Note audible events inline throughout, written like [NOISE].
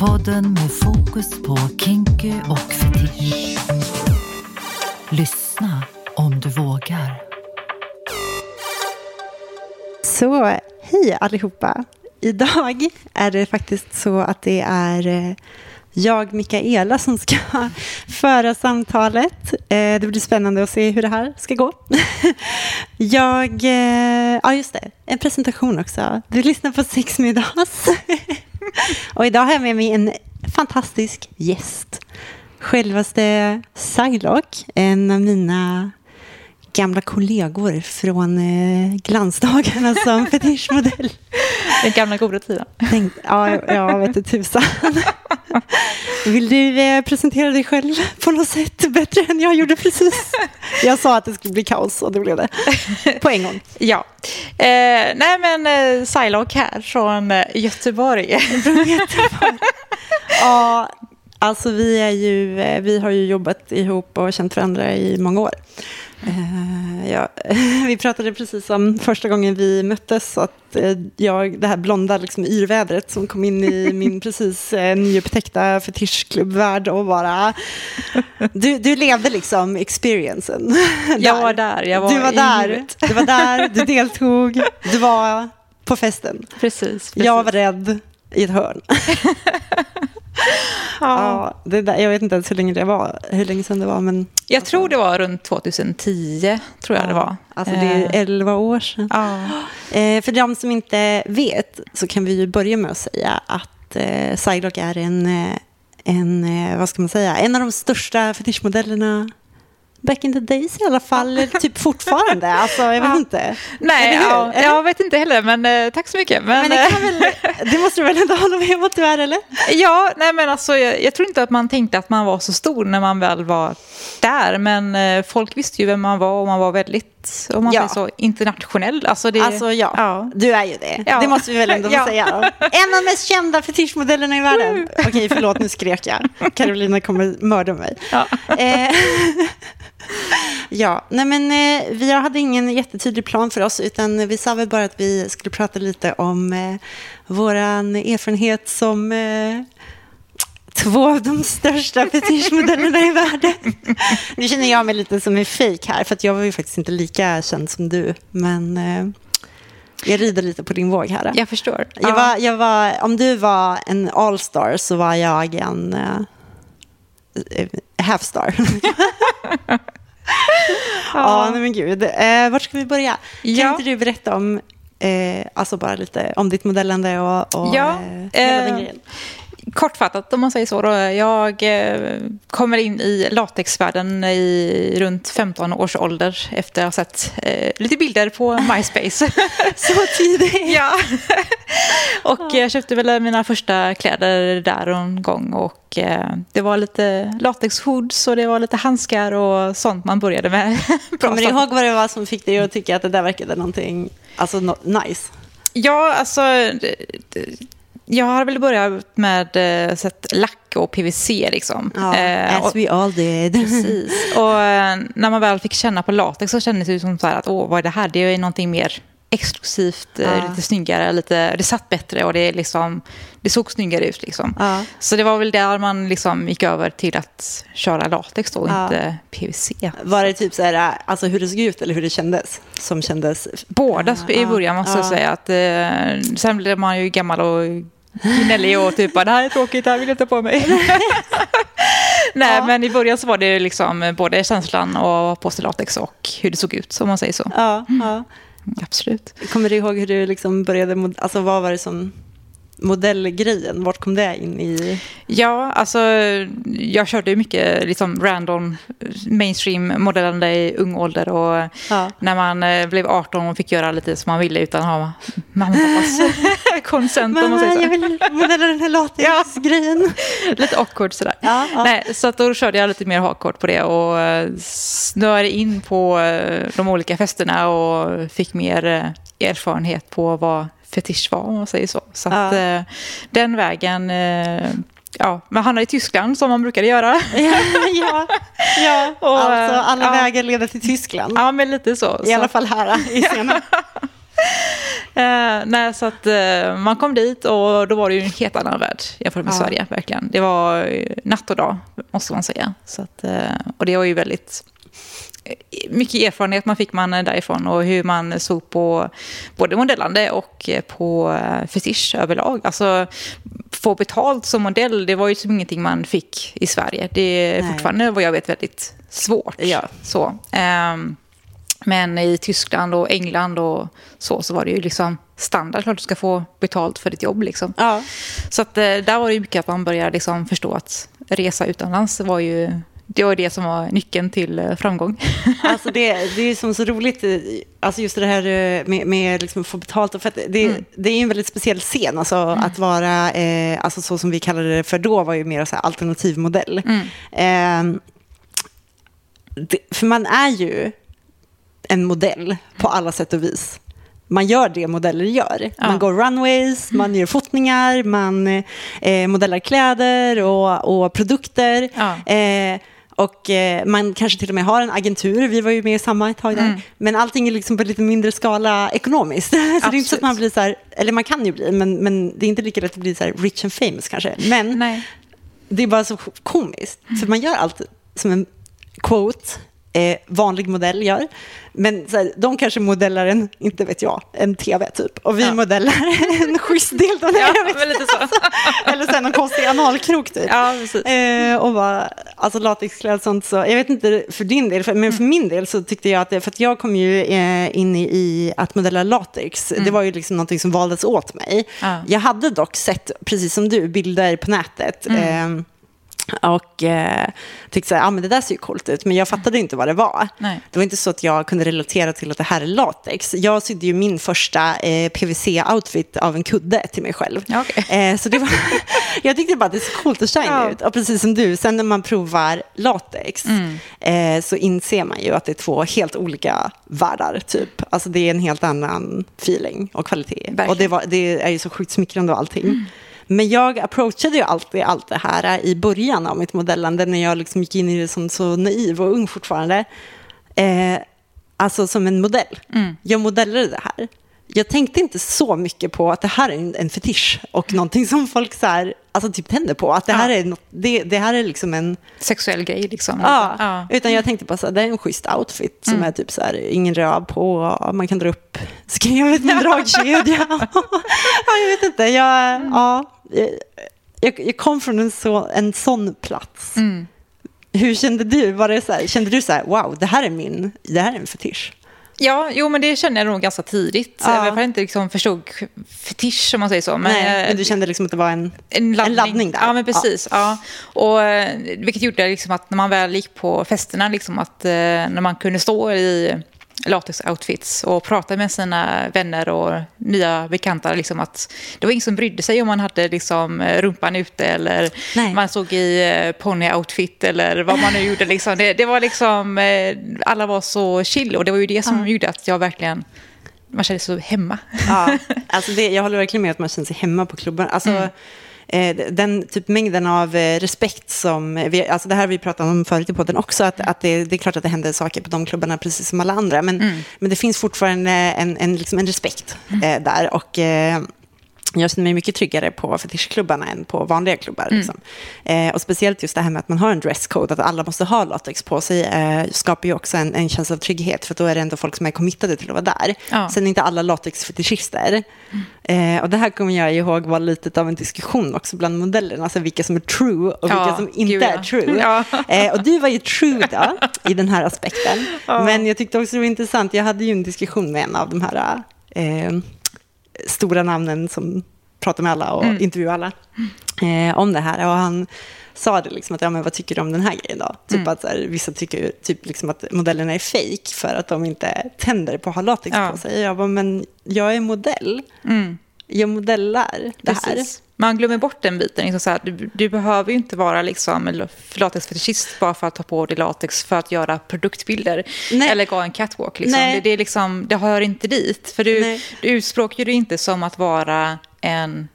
Podden med fokus på kinky och fetisch. Lyssna om du vågar. Så hej allihopa. Idag är det faktiskt så att det är eh, jag, Mikaela, som ska [LAUGHS] föra samtalet. Eh, det blir spännande att se hur det här ska gå. [LAUGHS] Jag, eh, ja just det, en presentation också. Du lyssnar på Sex med oss. [LAUGHS] [LAUGHS] Och idag har jag med mig en fantastisk gäst. Självaste Psylocke, en av mina gamla kollegor från eh, glansdagarna som [LAUGHS] fetischmodell. Den gamla goda tiden. Tänk, ja, jag vet inte tusan. Vill du eh, presentera dig själv på något sätt bättre än jag gjorde precis? Jag sa att det skulle bli kaos och det blev det. På en gång. Ja. Eh, nej men eh, Psylocke här från eh, Göteborg. Från Göteborg. Ja, alltså vi, är ju, vi har ju jobbat ihop och känt varandra i många år. Eh, ja, [LAUGHS] vi pratade precis om första gången vi möttes, att eh, jag, det här blonda liksom, yrvädret som kom in i [LAUGHS] min precis eh, nyupptäckta fetischklubbvärld och bara... Du, du levde liksom experiencen. Jag var där. Jag var du var där, du var där, du deltog, du var på festen. Precis. precis. Jag var rädd i ett hörn. [LAUGHS] Ja, det där, jag vet inte ens hur länge det var, hur länge sedan det var, men Jag tror det var runt 2010, tror jag det var. Alltså det är Eh, 11 år sedan. Ja. Eh, för de som inte vet så kan vi ju börja med att säga att eh, Psylocke är en, eh, en, eh, vad ska man säga, en av de största fetischmodellerna back in the days i alla fall, eller typ fortfarande. Alltså, jag vet Ja. inte. Nej, ja, jag vet inte heller, men eh, tack så mycket. Men, Men det, kan väl, det måste du väl ändå hålla med om att du är, eller? eh, [LAUGHS] ja, nej, men alltså, jag, jag tror inte att man tänkte att man var så stor när man väl var där, men eh, folk visste ju vem man var och man var väldigt, om man Ja. säger så, internationell. Alltså, det, Alltså ja, ja. du är ju det. Ja. Det måste vi väl ändå [LAUGHS] Ja. säga. En av de mest kända fetischmodellerna i världen. Okej, förlåt, nu skrek jag. [LAUGHS] Carolina kommer mörda mig. Ja. Eh, [LAUGHS] ja, nej men eh, vi hade ingen jättetydlig plan för oss, utan vi sa väl bara att vi skulle prata lite om eh, våran erfarenhet som eh, två av de största fetischmodellerna i världen. Nu känner jag mig lite som en fejk här, för jag var ju faktiskt inte lika känd som du, men eh, jag rider lite på din våg här. Jag förstår. Jag var, jag var, om du var en allstar så var jag en uh, halfstar. [LAUGHS] ja, nej men gud. Uh, vart ska vi börja? Kan Ja. inte du berätta om, eh, alltså bara lite om ditt modellande och, och Ja, eh, hela eh, den grejen? Kortfattat om man säger så. Då, jag eh, kommer in i latexvärlden i runt 15 års ålder efter att ha sett eh, lite bilder på [LAUGHS] MySpace. [LAUGHS] Så tidigt. [LAUGHS] ja. och jag köpte väl mina första kläder där en gång och eh, det var lite latexhoods och det var lite handskar och sånt man började med. Kommer du ihåg vad det var som fick dig att tycka att det där verkade någonting alltså, no, nice? Ja, alltså... det- det- Jag har väl börjat med eh, sett lack och PVC liksom. Ja, Eh, as och- we all did. Precis. Och eh, när man väl fick känna på latex så kändes det som så här att åh, vad är det här? Det är någonting mer exklusivt, Ja. lite snyggare, lite, det satt bättre och det, är liksom, det såg snyggare ut. Liksom. Ja. Så det var väl där man liksom gick över till att köra latex då, Ja. inte PVC. Var det typ så här, alltså hur det såg ut eller hur det kändes? Som kändes... Båda i ja, början måste jag ja. säga. Att, eh, sen blev man ju gammal och gnällig och typ bara, det här är tråkigt, det här vill jag inte ha på mig. [LAUGHS] Nej, Ja. men i början så var det liksom både känslan av på sig latex och hur det såg ut, om man säger så. Ja, ja. Absolut. Kommer du ihåg hur du liksom började, alltså vad var det som modellgrejen, vart kom det in i? Ja, alltså jag körde ju mycket liksom random mainstream modellande i ung ålder och Ja. när man eh, blev 18 och fick göra lite som man ville utan att ha mamma och pappas [LAUGHS] consent om man säger så. jag vill modella den här latexgrejen. Lite awkward sådär. Ja, ja. Nej, så att då körde jag lite mer hardcore på det och eh, snöade in på eh, de olika festerna och fick mer erfarenhet på vad fetisch var om man säger så. Så att Ja. eh, den vägen, eh, ja, man hamnade i Tyskland som man brukade göra. [LAUGHS] ja, ja, ja. [LAUGHS] Och, alltså alla ja. vägar leder till Tyskland. Ja, men lite så. I så alla fall här i [LAUGHS] scenen. Eh, nej, så att eh, man kom dit och då var det ju en helt annan värld jämfört med Ja. Sverige, verkligen. Det var eh, natt och dag, måste man säga. Så att, eh, och det var ju väldigt eh, mycket erfarenhet man fick man därifrån och hur man såg på både modellande och eh, på eh, fetisch överlag. Alltså, få betalt som modell, det var ju som ingenting man fick i Sverige. Det är Nej. fortfarande vad jag vet väldigt svårt. Ja. Så, ehm, men i Tyskland och England och så, så var det ju liksom standard att du ska få betalt för ditt jobb. Liksom. Ja. Så att, eh, där var det mycket att man började liksom förstå att resa utomlands var ju det var det som var nyckeln till eh, framgång. [LAUGHS] Alltså det, det är som så roligt, eh, alltså just det här eh, med, med liksom att få betalt. För att det, Mm. det är en väldigt speciell scen, alltså att vara, eh, alltså så som vi kallade det för då, var ju mer så här alternativmodell. Mm. Eh, det, för man är ju en modell på alla sätt och vis. Man gör det modeller gör. Ja. Man går runways, man gör fotningar, man eh, modellar kläder och, och produkter. Ja. Eh, och eh, man kanske till och med har en agentur, vi var ju med i samma ett tag där. Mm. Men allting är liksom på lite mindre skala ekonomiskt. [LAUGHS] så det är inte så att man blir så här, eller man kan ju bli, men, men det är inte lika lätt att bli så här rich and famous kanske. Men Nej. det är bara så komiskt. För man gör allt som en quote, eh, vanlig modell gör. Men så här, de kanske modellar en, inte vet jag, en tv typ. Och vi Ja. modellar [LAUGHS] en schysst. Nej, Ja, vet lite så. [LAUGHS] Eller sen någon konstig analkrok typ. Ja. Eh, och bara, alltså latexkläder och sånt. Så, jag vet inte för din del, för, men för min del så tyckte jag att, det, för att jag kom ju eh, in i, att modella latex. Det var ju liksom någonting som valdes åt mig. Ja. Jag hade dock sett, precis som du, bilder på nätet. Eh, och eh, tyckte så här, ah, men det där ser ju coolt ut, men jag fattade inte vad det var. Nej. Det var inte så att jag kunde relatera till att det här är latex. Jag sydde ju min första eh, PVC-outfit av en kudde till mig själv. Ja, okej. Eh, så det var, [LAUGHS] jag tyckte bara att det såg coolt och shiny Ja. ut. Och precis som du, sen när man provar latex Mm. eh, så inser man ju att det är två helt olika världar. Typ. Alltså det är en helt annan feeling och kvalitet. Verkligen. Mm. Och det, var, det är ju så sjukt smickrande och allting. Men jag approachade ju alltid allt det här i början av mitt modellande när jag liksom gick in i det som så naiv och ung fortfarande. Eh, alltså som en modell. Mm. Jag modellade det här. Jag tänkte inte så mycket på att det här är en, en fetisch och någonting som folk så här, alltså typ tänder på. Att det här, Ja. är, något, det, det här är liksom en... Sexuell grej liksom. Ja, Ja. utan jag tänkte bara så här, det är en schysst outfit som Mm. är typ så här, ingen röv på, man kan dra upp skrevet med [LAUGHS] dragkedja. ja, jag vet inte, jag, Mm. ja, jag, jag kom från en, så, en sån plats. Mm. Hur kände du? Var det så här, kände du så här, wow, det här är min, det här är en fetisch? Ja, jo, men det kände jag nog ganska tidigt. Ja. Jag inte liksom förstod fetisch, om man säger så. Men, Nej, men du kände liksom att det var en... en laddning. laddning där. Ja, men precis. Ja. Och, eh, vilket gjorde liksom att när man väl gick på festerna, liksom att eh, när man kunde stå i latex-outfits och prata med sina vänner och nya bekanta, liksom att det var ingen som brydde sig om man hade liksom rumpan ute eller Nej. man såg i eh, ponny-outfit eller vad man nu gjorde. Liksom. Det, det var liksom, eh, alla var så chill och det var ju det som gjorde att jag verkligen, man kände sig så hemma. Ja, [LAUGHS] alltså det, jag håller verkligen med att man känner sig hemma på klubben. Alltså, Mm. Eh, den typ mängden av eh, respekt som, vi, alltså det här har vi pratat om förut i podden också, att, att det, det är klart att det händer saker på de klubbarna precis som alla andra, men, Mm. men det finns fortfarande en, en, liksom en respekt eh, där. Och, jag känner mig mycket tryggare på fetischklubbarna än på vanliga klubbar. Mm. Liksom. Eh, och speciellt just det här med att man har en dresscode, att alla måste ha latex på sig, eh, skapar ju också en, en känsla av trygghet, för då är det ändå folk som är committade till att vara där. Ja. Sen är inte alla latexfetischister. Eh, och det här kommer jag ihåg var lite av en diskussion också bland modellerna, alltså vilka som är true och vilka Ja, som inte gud, är true. Eh, och du var ju true då, i den här aspekten. Men jag tyckte också det var intressant, jag hade ju en diskussion med en av de här eh, stora namnen som pratar med alla och Mm. intervjuar alla eh, om det här. Och han sa det liksom att, ja men vad tycker du om den här grejen då? Typ Mm. att här, vissa tycker typ liksom att modellerna är fake för att de inte tänder på att ha latex Ja. på sig. Jag bara, men jag är modell. Mm. Jag modellar det här. Precis. Man glömmer bort den biten. Liksom så här, du, du behöver ju inte vara liksom latexfetischist bara för att ta på dig latex för att göra produktbilder. Nej. Eller gå en catwalk. Liksom. Det, det, är liksom, det hör inte dit. För du, Nej. du utspråkar det inte som att vara en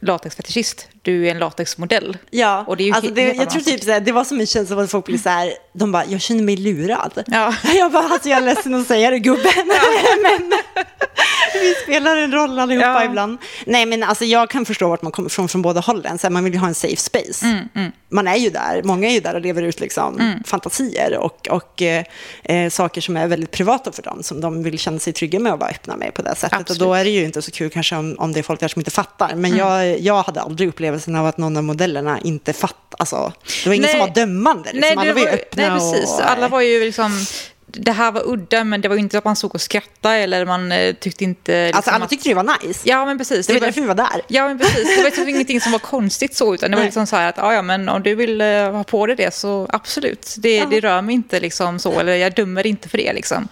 latexfetischist. Du är en latexmodell. Ja, Och det är ju alltså det, jag tror typ sak. så här, det var som en känsla av att folk blir så här, de bara, jag känner mig lurad. Ja. [LAUGHS] Jag bara, alltså jag är ledsen att säga det gubben. [LAUGHS] men, [LAUGHS] vi spelar en roll allihopa Ja. ibland. Nej, men alltså jag kan förstå vart man kommer från från båda hållen. Så här, man vill ju ha en safe space. Man är ju där, många är ju där och lever ut liksom fantasier och, och eh, eh, saker som är väldigt privata för dem, som de vill känna sig trygga med att vara öppna med på det sättet. Absolut. Och då är det ju inte så kul kanske om, om det är folk där som inte fattar. Men jag, jag hade aldrig upplevelsen av att någon av modellerna inte fattar. Alltså, det var ingen Nej. som var dömande. Liksom. Alla var ju öppna. nej, precis. Och, Alla var ju liksom... Det här var udda, men det var inte att man såg och skrattade eller man eh, tyckte inte... Liksom Alltså alla att- tyckte det var nice. Ja, men precis. Det var därför vi var där. Ja, men precis. Det var liksom [LAUGHS] ingenting som var konstigt så, utan det var Nej. liksom så här att ja, ja, men om du vill eh, ha på dig det så absolut. Det, det rör mig inte liksom så, eller jag dömer inte för det liksom.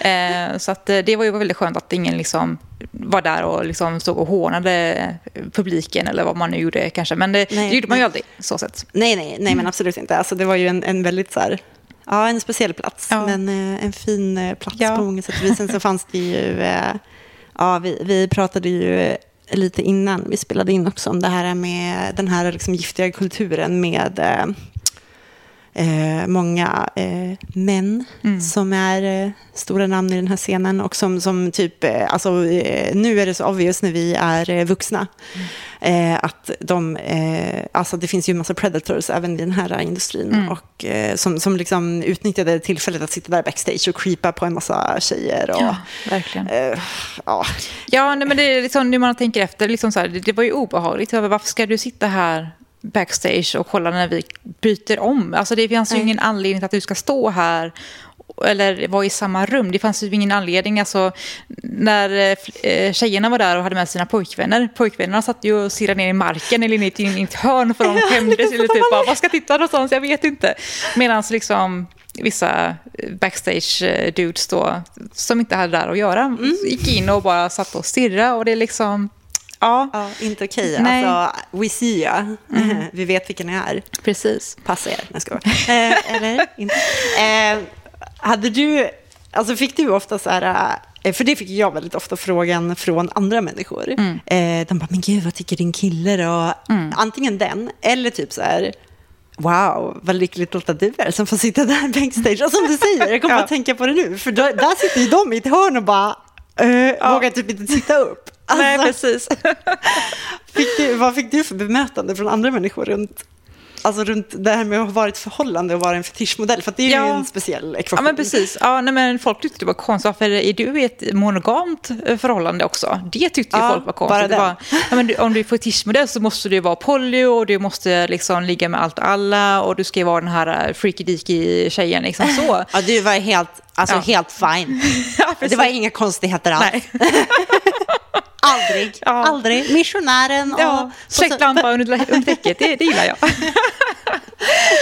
Eh, så att eh, det var ju väldigt skönt att ingen liksom var där och liksom stod och hånade publiken eller vad man nu gjorde kanske. Men det, Nej, det gjorde man ju aldrig, så sett. Nej, nej, nej, men absolut inte. Alltså, det var ju en, en väldigt så här, ja, en speciell plats, Ja. men eh, en fin eh, plats Ja. på många sätt och vis. Sen så fanns det ju, eh, ja, vi, vi pratade ju lite innan vi spelade in också om det här med den här liksom giftiga kulturen med eh, många eh, män som är eh, stora namn i den här scenen och som, som typ, eh, alltså eh, nu är det så obvious när vi är eh, vuxna eh, att de, alltså det finns ju en massa predators även i den här industrin och eh, som, som liksom utnyttjade tillfället att sitta där backstage och creepa på en massa tjejer och Ja, verkligen. ja, Ja, nej, men det är liksom, när man tänker efter, liksom så här, det, det var ju obehagligt. Varför ska du sitta här backstage och kolla när vi byter om? Alltså det fanns ju ingen anledning till att du ska stå här eller vara i samma rum. Det fanns ju ingen anledning. Alltså, när eh, eh, tjejerna var där och hade med sina pojkvänner, pojkvännerna satt ju och stirrade ner i marken eller in i ett, hörn för de [LAUGHS] skämdes. Eller typ bara, vad ska titta någonstans? Jag vet inte. Medan liksom vissa backstage-dudes då, som inte hade där att göra, gick in och bara satt och stirrade. Och det är liksom, ja, ja, inte okej. Nej. Alltså, we see ya. [LAUGHS] Vi vet vilken ni är. precis. Passa er. Jag skojar. [LAUGHS] eh, Eller inte. Eh, hade du, alltså fick du ofta så här, eh, för det fick jag väldigt ofta frågan från andra människor. Eh, de bara, men gud vad tycker din kille då? Antingen den, eller typ så här, Wow, vad lyckligt lottad du är som får sitta där [LAUGHS] backstage. Och som du säger, jag kommer Ja. att tänka på det nu. För då, där sitter ju de i ett hörn och bara eh, vågar typ inte titta upp. Nej, Alltså, precis. [LAUGHS] fick du, vad fick du för bemötande från andra människor runt, alltså runt det här med att ha varit förhållande och vara en fetischmodell? För det är ju Ja. en speciell Ja, ekvation. men precis. Ja, nej, men folk tyckte det var konstigt. Varför är du i ett monogamt eh, förhållande också? Det tyckte ju Ja, folk var konstigt. bara Det det. var, ja, om du är fetischmodell så måste du vara poly och du måste liksom ligga med allt och alla och du ska ju vara den här eh, freaky deaky tjejen. Liksom så. [LAUGHS] Ja, du var helt, alltså Ja. helt fine. [LAUGHS] Ja, det var inga konstigheter alls. Aldrig, [LAUGHS] Ja. aldrig. Missionären och... Ja, släktlampa under, under täcket, det, det gillar jag. [LAUGHS]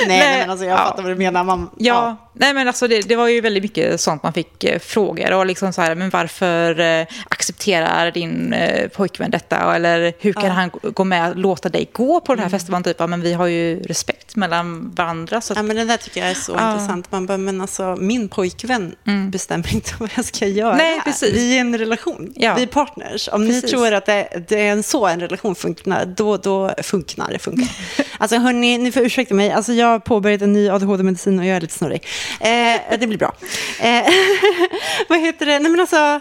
Nej, nej, men alltså jag Ja. fattar vad du menar. Man, Ja, nej men alltså det, det var ju väldigt mycket sånt man fick eh, frågor och liksom så här, men varför eh, accepterar din eh, pojkvän detta? Eller hur kan Ja. han gå- med, låta dig gå på den här festivalen? Typ, ja, men vi har ju respekt mellan varandra. Så att, Ja, men det där tycker jag är så Ja. intressant. Man bara, men alltså min pojkvän bestämmer inte vad jag ska göra. Nej, precis. Vi är en relation. Ja. Vi är partners. Om ni Precis. tror att det, det är en så en relation funkar, då, då funkar det. Funkar. [LAUGHS] alltså hörni, ni får ursäkta mig. Alltså, jag har påbörjat en ny ADHD-medicin och jag är lite snurrig. Eh, det blir bra. Eh, [LAUGHS] vad heter det? Nej, men alltså,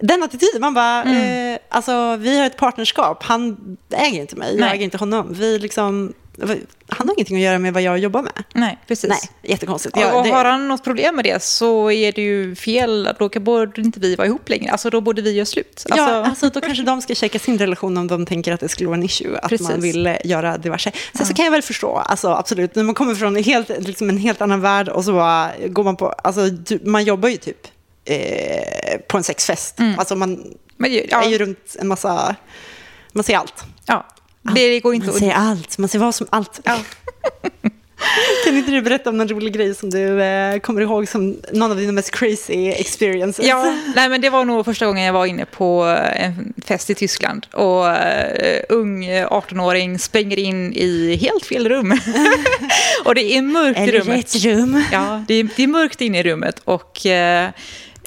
den attityden, man bara, Mm. eh, alltså vi har ett partnerskap. Han äger inte mig, jag Nej. äger inte honom. Vi liksom, han har ingenting att göra med vad jag jobbar med. nej, precis. Nej, jättekonstigt. Och, Ja, och har han något problem med det så är det ju fel. Då borde inte vi vara ihop längre. Alltså då borde vi göra slut. Alltså, Ja, alltså då kanske de ska [LAUGHS] checka sin relation om de tänker att det skulle vara en issue, att Precis. man vill eh, göra diverse. Sen så kan jag väl förstå, alltså absolut, när man kommer från en helt, liksom en helt annan värld och så bara går man på, alltså man jobbar ju typ eh, på en sexfest. Alltså man men, ja, är ju runt en massa, man ser allt. ja, det går inte Man ser allt, man ser vad som allt. [LAUGHS] kan inte du berätta om någon rolig grej som du eh, kommer ihåg som någon av dina mest crazy experiences? Ja, nej, men det var nog första gången jag var inne på en fest i Tyskland och uh, ung 18-åring springer in i helt fel rum. [LAUGHS] och det är mörkt i rummet. rätt rum. Ja, det är, det är mörkt inne i rummet och eh,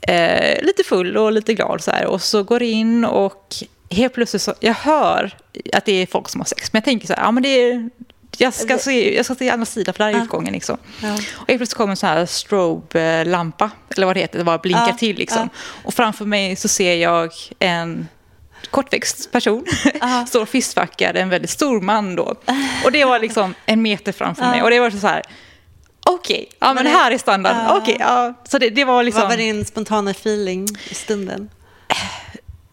eh, lite full och lite glad så här. Och så går in och helt plötsligt så, jag hör att det är folk som har sex. Men jag tänker så här, ja men det är, jag ska se, jag ska se andra sidan för där är utgången liksom. Ja. Och helt plötsligt kommer en sån här strobe-lampa, eller vad det heter, det bara blinkar Ja, till liksom. Och framför mig så ser jag en kortväxt person Ja. [LAUGHS] står och fistfuckar en väldigt stor man då. Och det var liksom en meter framför mig. Och det var så här, okej, ja men det- här är standard. Ja. Okej, ja. Så det, det var liksom... Vad var din spontana feeling i stunden?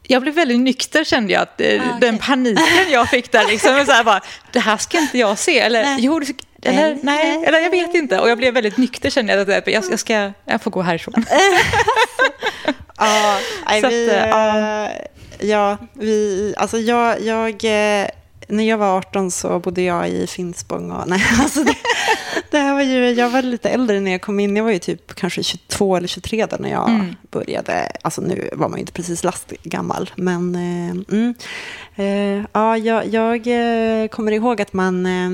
Jag blev väldigt nykter kände jag. Att, eh, Ah, okej. Den paniken jag fick där liksom. Så här bara, det här ska inte jag se. Eller, Nej. jo, eller, Nej. eller jag vet inte. Och jag blev väldigt nykter kände jag. Att jag, jag, ska, jag får gå härifrån. [LAUGHS] Ja, Så vi, eh, ja. ja, vi, alltså jag, jag, eh, när jag var 18 så bodde jag i Finspång. Och, nej, [LAUGHS] alltså det, det här var ju, jag var lite äldre när jag kom in. Jag var ju typ kanske 22 eller 23 då när jag Mm. började. Alltså nu var man ju inte precis lastgammal. Men eh, mm, eh, ja, jag, jag eh, kommer ihåg att man... Eh,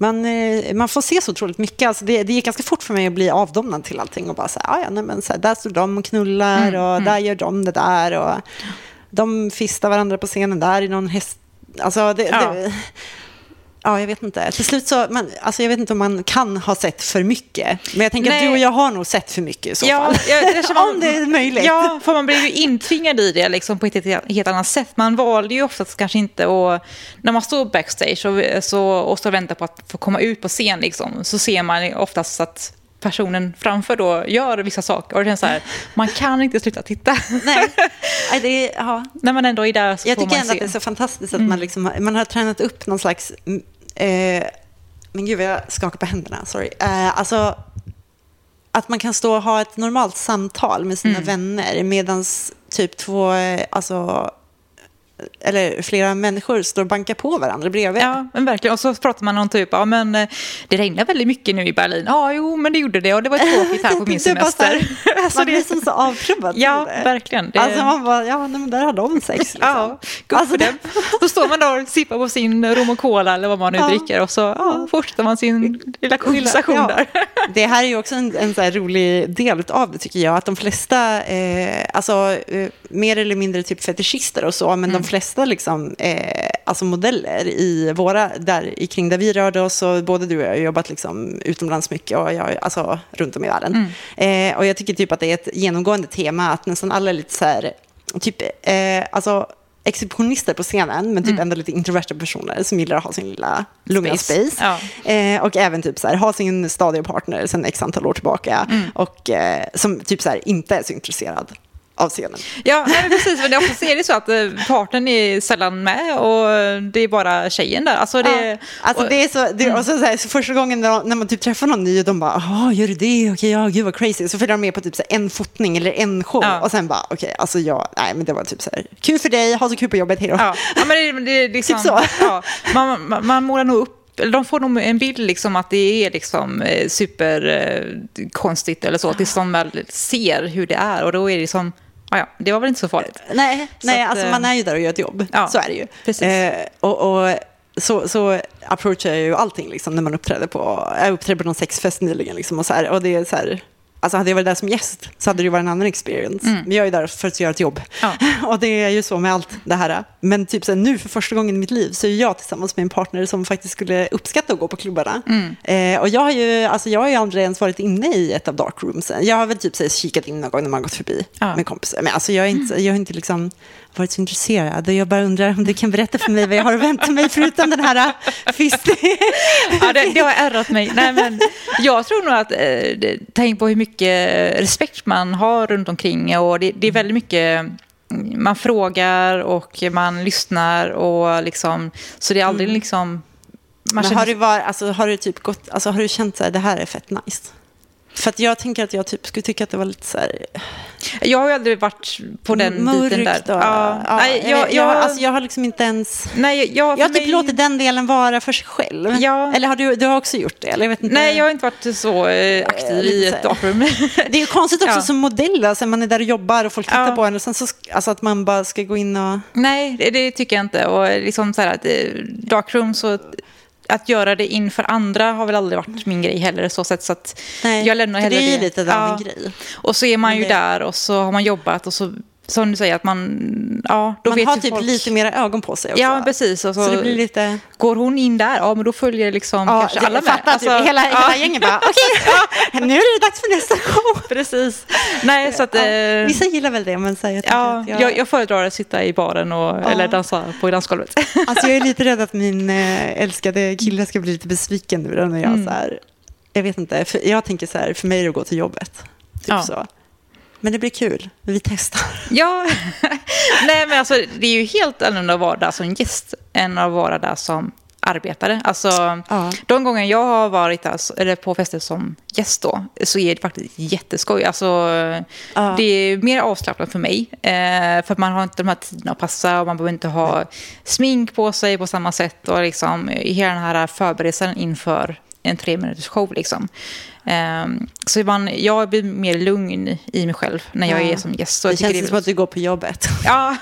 man, eh, man får se så otroligt mycket. Alltså det, det gick ganska fort för mig att bli avdomnad till allting och bara så här, "Ah, ja, nej, men så här, där står de och knullar Mm, och där gör de det där och de fistar varandra på scenen där i någon häst. Alltså det, Ja. det, ja, jag vet inte. Till slut så, man, alltså jag vet inte om man kan ha sett för mycket. Men jag tänker Nej. att du och jag har nog sett för mycket i så Ja, fall. jag- känner- [LAUGHS] om det är möjligt. Ja, för man blir ju intvingad i det liksom, på ett helt, annat sätt. Man valde ju oftast kanske inte och När man står backstage och, så, och och väntar på att få komma ut på scen liksom, så ser man oftast att personen framför då gör vissa saker. Och det känns så här, man kan inte sluta titta. [LAUGHS] Nej. Det är, ja. När man ändå är där så Jag får tycker man ändå att se. det är så fantastiskt att man, liksom, man har tränat upp någon slags... mm, Eh, men gud, jag skakar på händerna. Sorry. Eh, alltså, att man kan stå och ha ett normalt samtal med sina vänner medan typ två, eh, alltså, eller flera människor står och bankar på varandra bredvid. Ja, men verkligen. Och så pratar man om typ, ja men eh, det regnar väldigt mycket nu i Berlin. Ja, jo, men det gjorde det och det var tråkigt här på [LAUGHS] min så här, semester. [LAUGHS] Alltså, man blir det- som så avtrubbad Ja, verkligen. Det- Alltså man bara, ja men där har de sex. Liksom. Ja, good Alltså, for them. Då står man där och sippar på sin rom och cola eller vad man nu Ja. dricker och så ja, fortsätter man sin lilla konversation Ja. där. Det här är ju också en, en så rolig del av det tycker jag. Att de flesta, eh, alltså eh, mer eller mindre typ fetischister och så, men de flesta liksom, eh, alltså modeller i våra, där kring där vi rörde oss, och både du och jag har jobbat liksom utomlands mycket och jag, alltså runt om i världen. Eh, och jag tycker typ att det är ett genomgående tema att nästan alla är lite så här, typ, eh, alltså exhibitionister på scenen, men typ ändå lite introverta personer som gillar att ha sin lilla lugna Space. space. Ja. Eh, och även typ så här, ha sin stadiga partner sedan x antal år tillbaka. Och eh, som typ så här, inte är så intresserad av scenen. Ja, nej, precis. Men det är det så att eh, partnern är sällan med och det är bara tjejen där. Alltså det, ja. Alltså det är så, det, och så, så, här, så första gången när, när man typ träffar någon ny och de bara, jaha, gör du det? Okej, ja, gud vad crazy. Så följer de med på typ så en fotning eller en show. Ja. Och sen bara, okej, alltså jag, nej men det var typ så här, kul för dig, ha så kul på jobbet, hej då. Ja, ja men det, är liksom, Typ så. Ja, man, man, man målar nog upp de får nog en bild liksom att det är liksom eh, superkonstigt eller så, tills de väl ser hur det är. Och då är det som, ja, ja, det var väl inte så farligt. Nej, Så nej att, alltså eh, man är ju där och gör ett jobb. ja, så är det ju. precis. Eh, och, och så, så approachar jag ju allting liksom, när man uppträder på, jag uppträdde på någon sexfest nyligen liksom, och så här, och det är så här, Alltså hade jag varit där som gäst så hade det ju varit en annan experience. Men jag är där för att göra ett jobb. Ja. [LAUGHS] Och det är ju så med allt det här. Men typ så här, nu för första gången i mitt liv så är jag tillsammans med en partner som faktiskt skulle uppskatta att gå på klubbarna. Eh, och jag har, ju, alltså jag har ju aldrig ens varit inne i ett av darkrooms. Jag har väl typ så här, kikat in någon gång när man gått förbi Ja. med kompisar. Men alltså jag, är inte, jag har inte liksom varit så intresserad. Och jag bara undrar om du kan berätta för mig vad jag har att vänta mig förutom den här fist. [LAUGHS] Ja, det, det har ärrat mig. Nej, men jag tror nog att, eh, tänk på hur mycket respekt man har runt omkring. Och det, det är väldigt mycket, mm, man frågar och man lyssnar och liksom, så det är aldrig liksom... Man Men känner- har du, var, alltså, har du typ gått, alltså, har du känt här, det här är fett nice? För att jag tänker att jag typ skulle tycka att det var lite så här... Jag har ju aldrig varit på den biten där. Då. Ja, Ja, nej, jag, jag, jag, alltså, jag har liksom inte ens... nej, jag, Jag har typ mig- låtit den delen vara för sig själv. Ja. Eller har du, du har också gjort det? Eller jag vet inte. Nej, jag har inte varit så eh, aktiv i ett darkroom. [LAUGHS] Det är konstigt också som modell, alltså, man är där och jobbar och folk tittar på en och sen så, alltså att man bara ska gå in och... Nej, det, det tycker jag inte. Och liksom så här att eh, darkroom, så att göra det inför andra har väl aldrig varit min grej heller. Så, sätt, så att Nej, jag lämnar hellre det är det. lite av en Ja. grej. Och så är man ju det- där och så har man jobbat och så som du säger, att man... Ja, då Man vet har typ folk, lite mera ögon på sig också. Ja, precis. Och så, det blir lite... Går hon in där, ja men då följer liksom kanske det- alla med. fattar typ, Alltså, hela, ja. hela gänget bara, [LAUGHS] okej, nu är det dags för nästa show. Precis. Nej, så att... Ja, eh, vissa gillar väl det, men så jag, Ja, jag, jag, jag föredrar att sitta i baren och, eller dansa på dansgolvet. [LAUGHS] Alltså jag är lite rädd att min eh, älskade kille ska bli lite besviken nu då när jag Mm. så här, jag vet inte, för jag tänker så här, för mig är det att gå till jobbet. Typ Ja. så. Men det blir kul, vi testar. Ja, [LAUGHS] nej men alltså det är ju helt annorlunda att vara där som gäst än att vara där som arbetare. Alltså Ja. de gånger jag har varit där, eller på fester som gäst då, så är det faktiskt jätteskoj. Alltså Ja. det är mer avslappnat för mig. Eh, för man har inte de här tiderna att passa och man behöver inte ha smink på sig på samma sätt och liksom hela den här förberedelsen inför en tre minuters show liksom. Ehm, så man, jag blir mer lugn i mig själv när jag Ja. är som gäst. Så Det känns är som att du går på jobbet. [LAUGHS] Ja,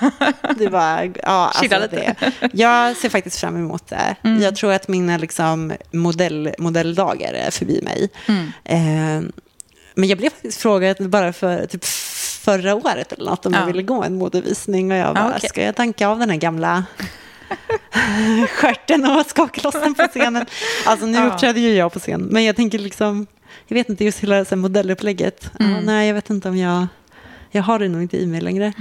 Det var, ja, [LAUGHS] alltså lite. det. Jag ser faktiskt fram emot det. Mm. Jag tror att mina liksom, modell, modelldagar är förbi mig. Mm. Eh, men jag blev faktiskt frågad bara för typ förra året eller något om Ja. jag ville gå en modevisning och jag bara, okej. ska jag tanka av den här gamla [LAUGHS] stjärten och skaka loss den på scenen? Alltså nu Ja. uppträder ju jag på scen, men jag tänker liksom, jag vet inte, just hela så här, modellupplägget. Mm. nej, jag vet inte om jag, jag har det nog inte i mig längre.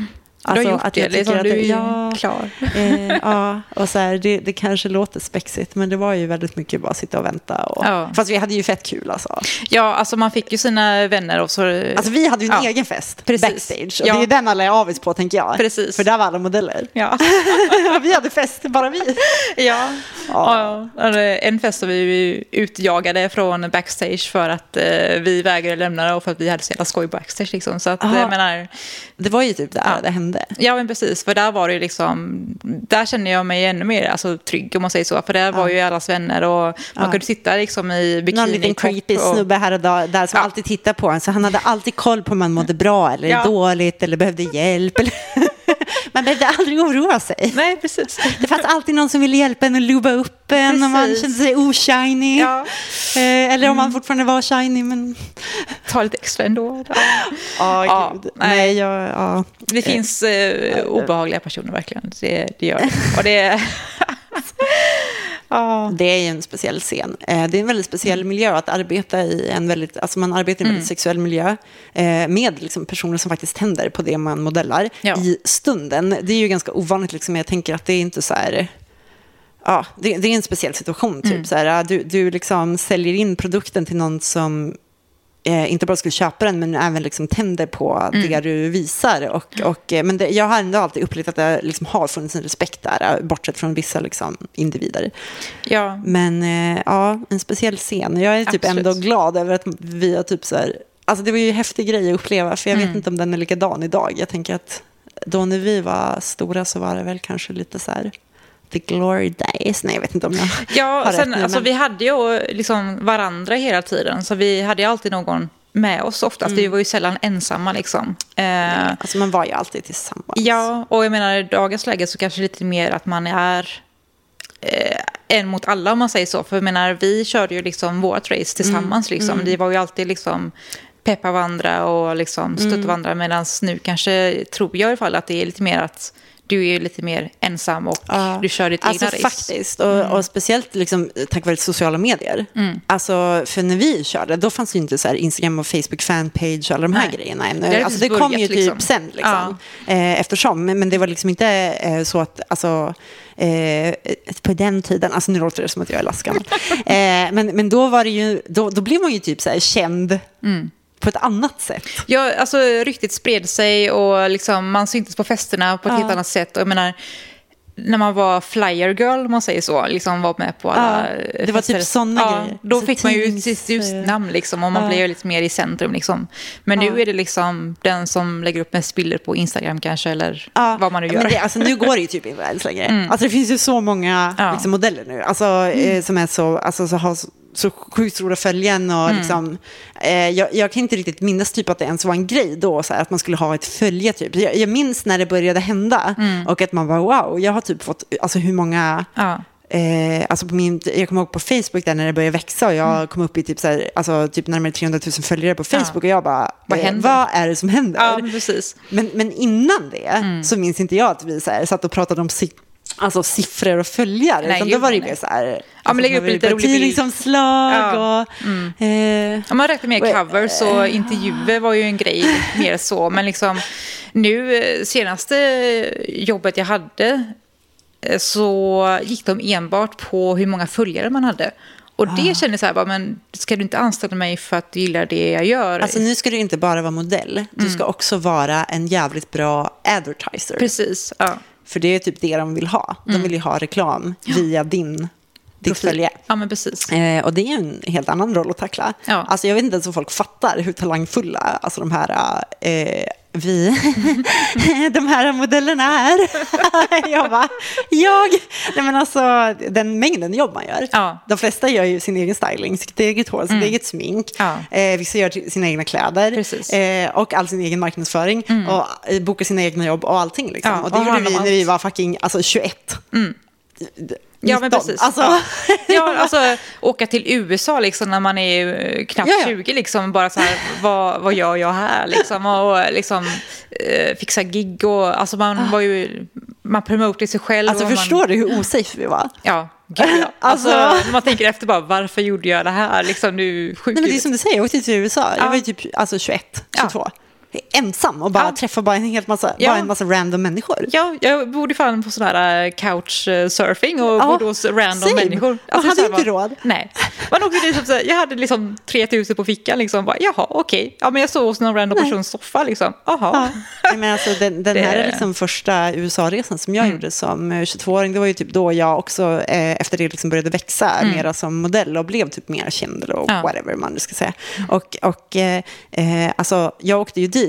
Du har gjort Alltså, att det. jag Det är tycker som att du är ja, klar. [LAUGHS] Eh, ja, och så här, det, det kanske låter spexigt, men det var ju väldigt mycket bara sitta och vänta. Och, Ja. Fast vi hade ju fett kul alltså. Ja, alltså man fick ju sina vänner och så... Alltså vi hade ju en Ja. egen fest Precis. backstage. Och Ja. det är ju den alla är avis på tänker jag. Precis. För där var alla modeller. Ja. [LAUGHS] vi hade fest, bara vi. ja. Ja. ja. En fest som vi utjagade från backstage för att eh, vi vägrade lämna det och för att vi hade så jävla skoj backstage. Liksom. Så att, jag menar, Det var ju typ där det hände. Ja men precis, för där var det liksom, där kände jag mig ännu mer alltså, trygg om man säger så. För där var ju allas vänner och man Ja. kunde sitta liksom i bikini. Någon liten creepy och, snubbe här och där, där som Ja. alltid tittar på en. Så han hade alltid koll på om man mådde bra eller dåligt eller behövde hjälp. Eller man behövde aldrig oroa sig. Nej, precis. [LAUGHS] Det fanns alltid någon som ville hjälpa en och luba upp en om man Precis. kände sig oshiny. Ja. Eh, eller om man fortfarande var shiny. Men... Ta lite extra ändå. [LAUGHS] Ja, gud. nej. Nej, jag, ja. Det finns eh, obehagliga personer verkligen. Det, det gör det. Och det... [LAUGHS] ja. Det är ju en speciell scen. Eh, det är en väldigt speciell Mm. miljö att arbeta i. En väldigt, alltså man arbetar i en väldigt sexuell miljö eh, med liksom personer som faktiskt tänder på det man modellar Ja. i stunden. Det är ju ganska ovanligt. Liksom. Jag tänker att det är inte så här... Ja, det, det är en speciell situation. Typ. Mm. Så här, du du liksom säljer in produkten till någon som eh, inte bara skulle köpa den, men även liksom tänder på Mm. det du visar. Och, och, eh, men det, jag har ändå alltid upplevt att det liksom har funnits en respekt där, eh, bortsett från vissa liksom, individer. ja. Men eh, ja, en speciell scen. Jag är typ Absolut. ändå glad över att vi har typ så här... Alltså det var ju en häftig grej att uppleva, för jag Mm. vet inte om den är likadan idag. Jag tänker att då när vi var stora så var det väl kanske lite så här... The glory days. Nej, jag vet inte om jag har Ja, rätt sen, nu, alltså, men- vi hade ju liksom varandra hela tiden. Så vi hade ju alltid någon med oss oftast. Mm. Vi var ju sällan ensamma liksom. Eh, Alltså man var ju alltid tillsammans. ja, och jag menar i dagens läge så kanske lite mer att man är eh, en mot alla om man säger så. För jag menar, vi körde ju liksom vårt race tillsammans. Mm. Liksom. Det var ju alltid liksom peppa varandra och liksom stötta Mm. varandra. Medan nu kanske, tror jag i alla fall, att det är lite mer att du är lite mer ensam och Ja. du kör ditt Alltså egna race. faktiskt, och, och speciellt liksom, tack vare sociala medier. Mm. Alltså, för när vi körde, då fanns ju inte så Instagram och Facebook fanpage och alla de här Nej. grejerna ännu. Det hade alltså, det kom ju börjat, typ liksom. sen, liksom, eh, eftersom. Men, men det var liksom inte eh, så att, alltså, eh, på den tiden, alltså nu låter det som att jag är lastgammal. [LAUGHS] eh, men, men då var det ju, då, då blev man ju typ så här känd Mm. På ett annat sätt. Ja, alltså ryktet spred sig och liksom, man syntes på festerna på ett Ja. helt annat sätt. Och jag menar, när man var flyer girl, om man säger så, liksom var med på alla Ja, det var typ fester. såna ja, grejer. Då Så fick man ju sitt just namn liksom, och man Ja. blev ju lite mer i centrum. Liksom. Men nu är det liksom den som lägger upp mest bilder på Instagram kanske, eller vad man nu men gör. Det, alltså, nu går det ju typ inte längre. Mm. Alltså, det finns ju så många liksom, modeller nu alltså, eh, som är så, alltså, så har så, sjukt stora följen. Och, Mm. liksom, eh, jag, jag kan inte riktigt minnas typ att det ens var en grej då, så här, att man skulle ha ett följe. Typ. Jag, jag minns när det började hända Mm. och att man var wow, jag har typ fått, alltså hur många Ja. Eh, alltså på min, jag kommer ihåg på Facebook där när det började växa och jag Mm. kom upp i typ, så här, alltså typ närmare 300 000 följare på Facebook Ja. och jag bara, Vad eh, vad är det som händer? Ja, men precis. Men, men innan det Mm. så minns inte jag att vi så här, satt och pratade om alltså, siffror och följare. Nej, utan då var det ju mer så här... alltså, Ja, men lägga upp lite rolig bild. Tidningsomslag Ja. Mm. och... Eh, Om man räknar med covers och intervjuer var ju en grej mer så. Men liksom nu eh, senaste jobbet jag hade eh, så gick de enbart på hur många följare man hade. Och det kände jag så här, bara, men ska du inte anställa mig för att du gillar det jag gör? alltså nu ska du inte bara vara modell, du ska också vara en jävligt bra advertiser. Mm. Precis, ja. För det är typ det de vill ha. De vill ju ha reklam via din, följe. Ja, men precis. Eh, och det är en helt annan roll att tackla. Ja. Alltså jag vet inte ens om folk fattar hur talangfulla alltså de här, eh, vi, [LAUGHS] de här modellerna är. [LAUGHS] jag bara, jag, nej men alltså den mängden jobb man gör. Ja. Mm. De flesta gör ju sin egen styling, sitt eget hår, sitt eget smink. Ja. Eh, vissa gör sina egna kläder. Mm. Eh, och all sin egen marknadsföring. Och eh, bokar sina egna jobb och allting. Liksom. Ja, och det och gjorde vi när vi var fucking alltså, 21. Ja, men 19. precis. Alltså, [LAUGHS] Ja. Alltså åka till USA liksom när man är eh, knappt Ja, ja. 20 liksom. Bara så här, vad, vad gör jag här liksom? Och liksom eh, fixa gig och alltså man var ju, man promotade sig själv. Ah. alltså och man, förstår du hur osafe vi var? Ja, gud ja. [LAUGHS] Alltså, Alltså- man tänker efter bara, varför gjorde jag det här? Liksom nu sjuk Nej, men det är som du säger, jag åkte till USA. Jag Ja. var ju typ alltså 21, Ja. 22. Ensam och bara Ja. träffa bara en helt massa, Ja. bara en massa random människor. Ja, jag bodde fan på sån här couchsurfing och Ja, bodde hos random same. människor. Man hade inte bara- råd. Nej. Man åkte dit, så här, jag hade liksom 3000 på fickan. Liksom, bara, Jaha, okej. Ja, men jag sov hos någon random persons soffa. Liksom. Jaha. Ja. Nej, men alltså, den, [LAUGHS] den här är liksom första USA-resan som jag Mm. gjorde som eh, 22-åring. Det var ju typ då jag också eh, efter det liksom började växa mera som modell och blev typ mer känd och Mm. Ja. Mm. whatever man nu ska säga. Och, och eh, eh, alltså, jag åkte ju dit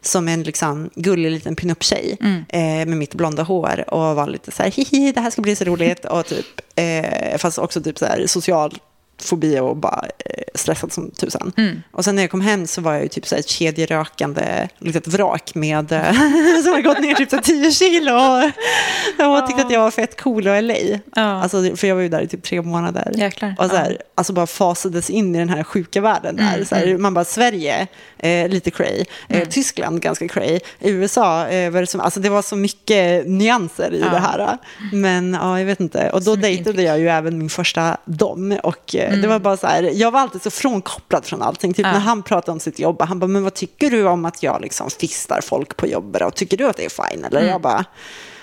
som en liksom, gullig liten pinup-tjej Mm. eh, med mitt blonda hår och var lite så här, hihi, det här ska bli så roligt. och typ, eh, fast också typ så här social fobi och bara eh, stressad som tusan. Mm. Och sen när jag kom hem så var jag ju typ så här ett kedjerökande litet vrak med, eh, [LAUGHS] som har gått ner typ så här 10 kilo och, och tyckte att jag var fett cool och LA. Ja. Alltså, för jag var ju där i typ tre månader. Jäklar. Och så här, Ja. Mm, alltså bara fasades in i den här sjuka världen där. så här, Man bara, Sverige, eh, lite cray. Eh, Mm. Tyskland, ganska cray. USA, eh, var det, som, alltså det var så mycket nyanser i Ja. det här. Men ja, jag vet inte. Och då dejtade jag ju även min första dom. Och eh, det var bara så här, jag var alltid så frånkopplad från allting. Typ Mm. Ja. när han pratade om sitt jobb, han bara, men vad tycker du om att jag liksom fistar folk på jobbet? Och tycker du att det är fine? Eller jag bara,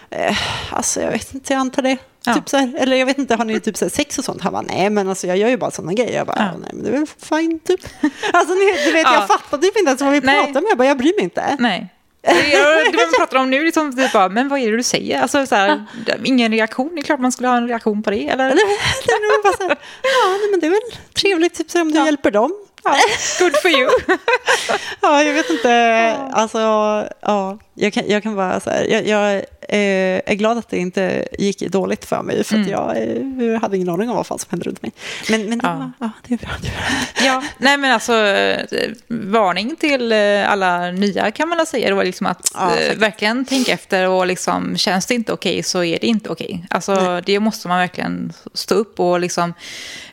eh, alltså jag vet inte, jag antar det. Mm. Ja. Typ så här, eller jag vet inte, har ni typ så sex och sånt? Han bara, nej men alltså jag gör ju bara sådana grejer. Jag bara, Ja. nej men det är väl fine typ. Alltså ni, du vet, Ja. jag fattar typ inte ens vad vi pratar om. Jag bara, jag bryr mig inte. Nej. Det man pratar om nu, liksom, är bara, men vad är det du säger? Alltså, så här, ingen reaktion, det är klart man skulle ha en reaktion på det. Eller? Ja men det är väl trevligt typ om du Ja. hjälper dem. Good for you. [LAUGHS] Ja, jag vet inte. Alltså, ja, jag kan, jag kan bara så här, jag, jag eh, är glad att det inte gick dåligt för mig, för Mm. jag eh, hade ingen aning om vad fan som hände runt mig. Men, men det, Ja. var, ja, det är bra. Det är bra. Ja, nej men alltså eh, varning till eh, alla nya kan man väl säga. Var liksom att Ja, eh, verkligen tänka efter och liksom känns det inte okej så är det inte okej. Alltså Nej. det måste man verkligen stå upp och liksom.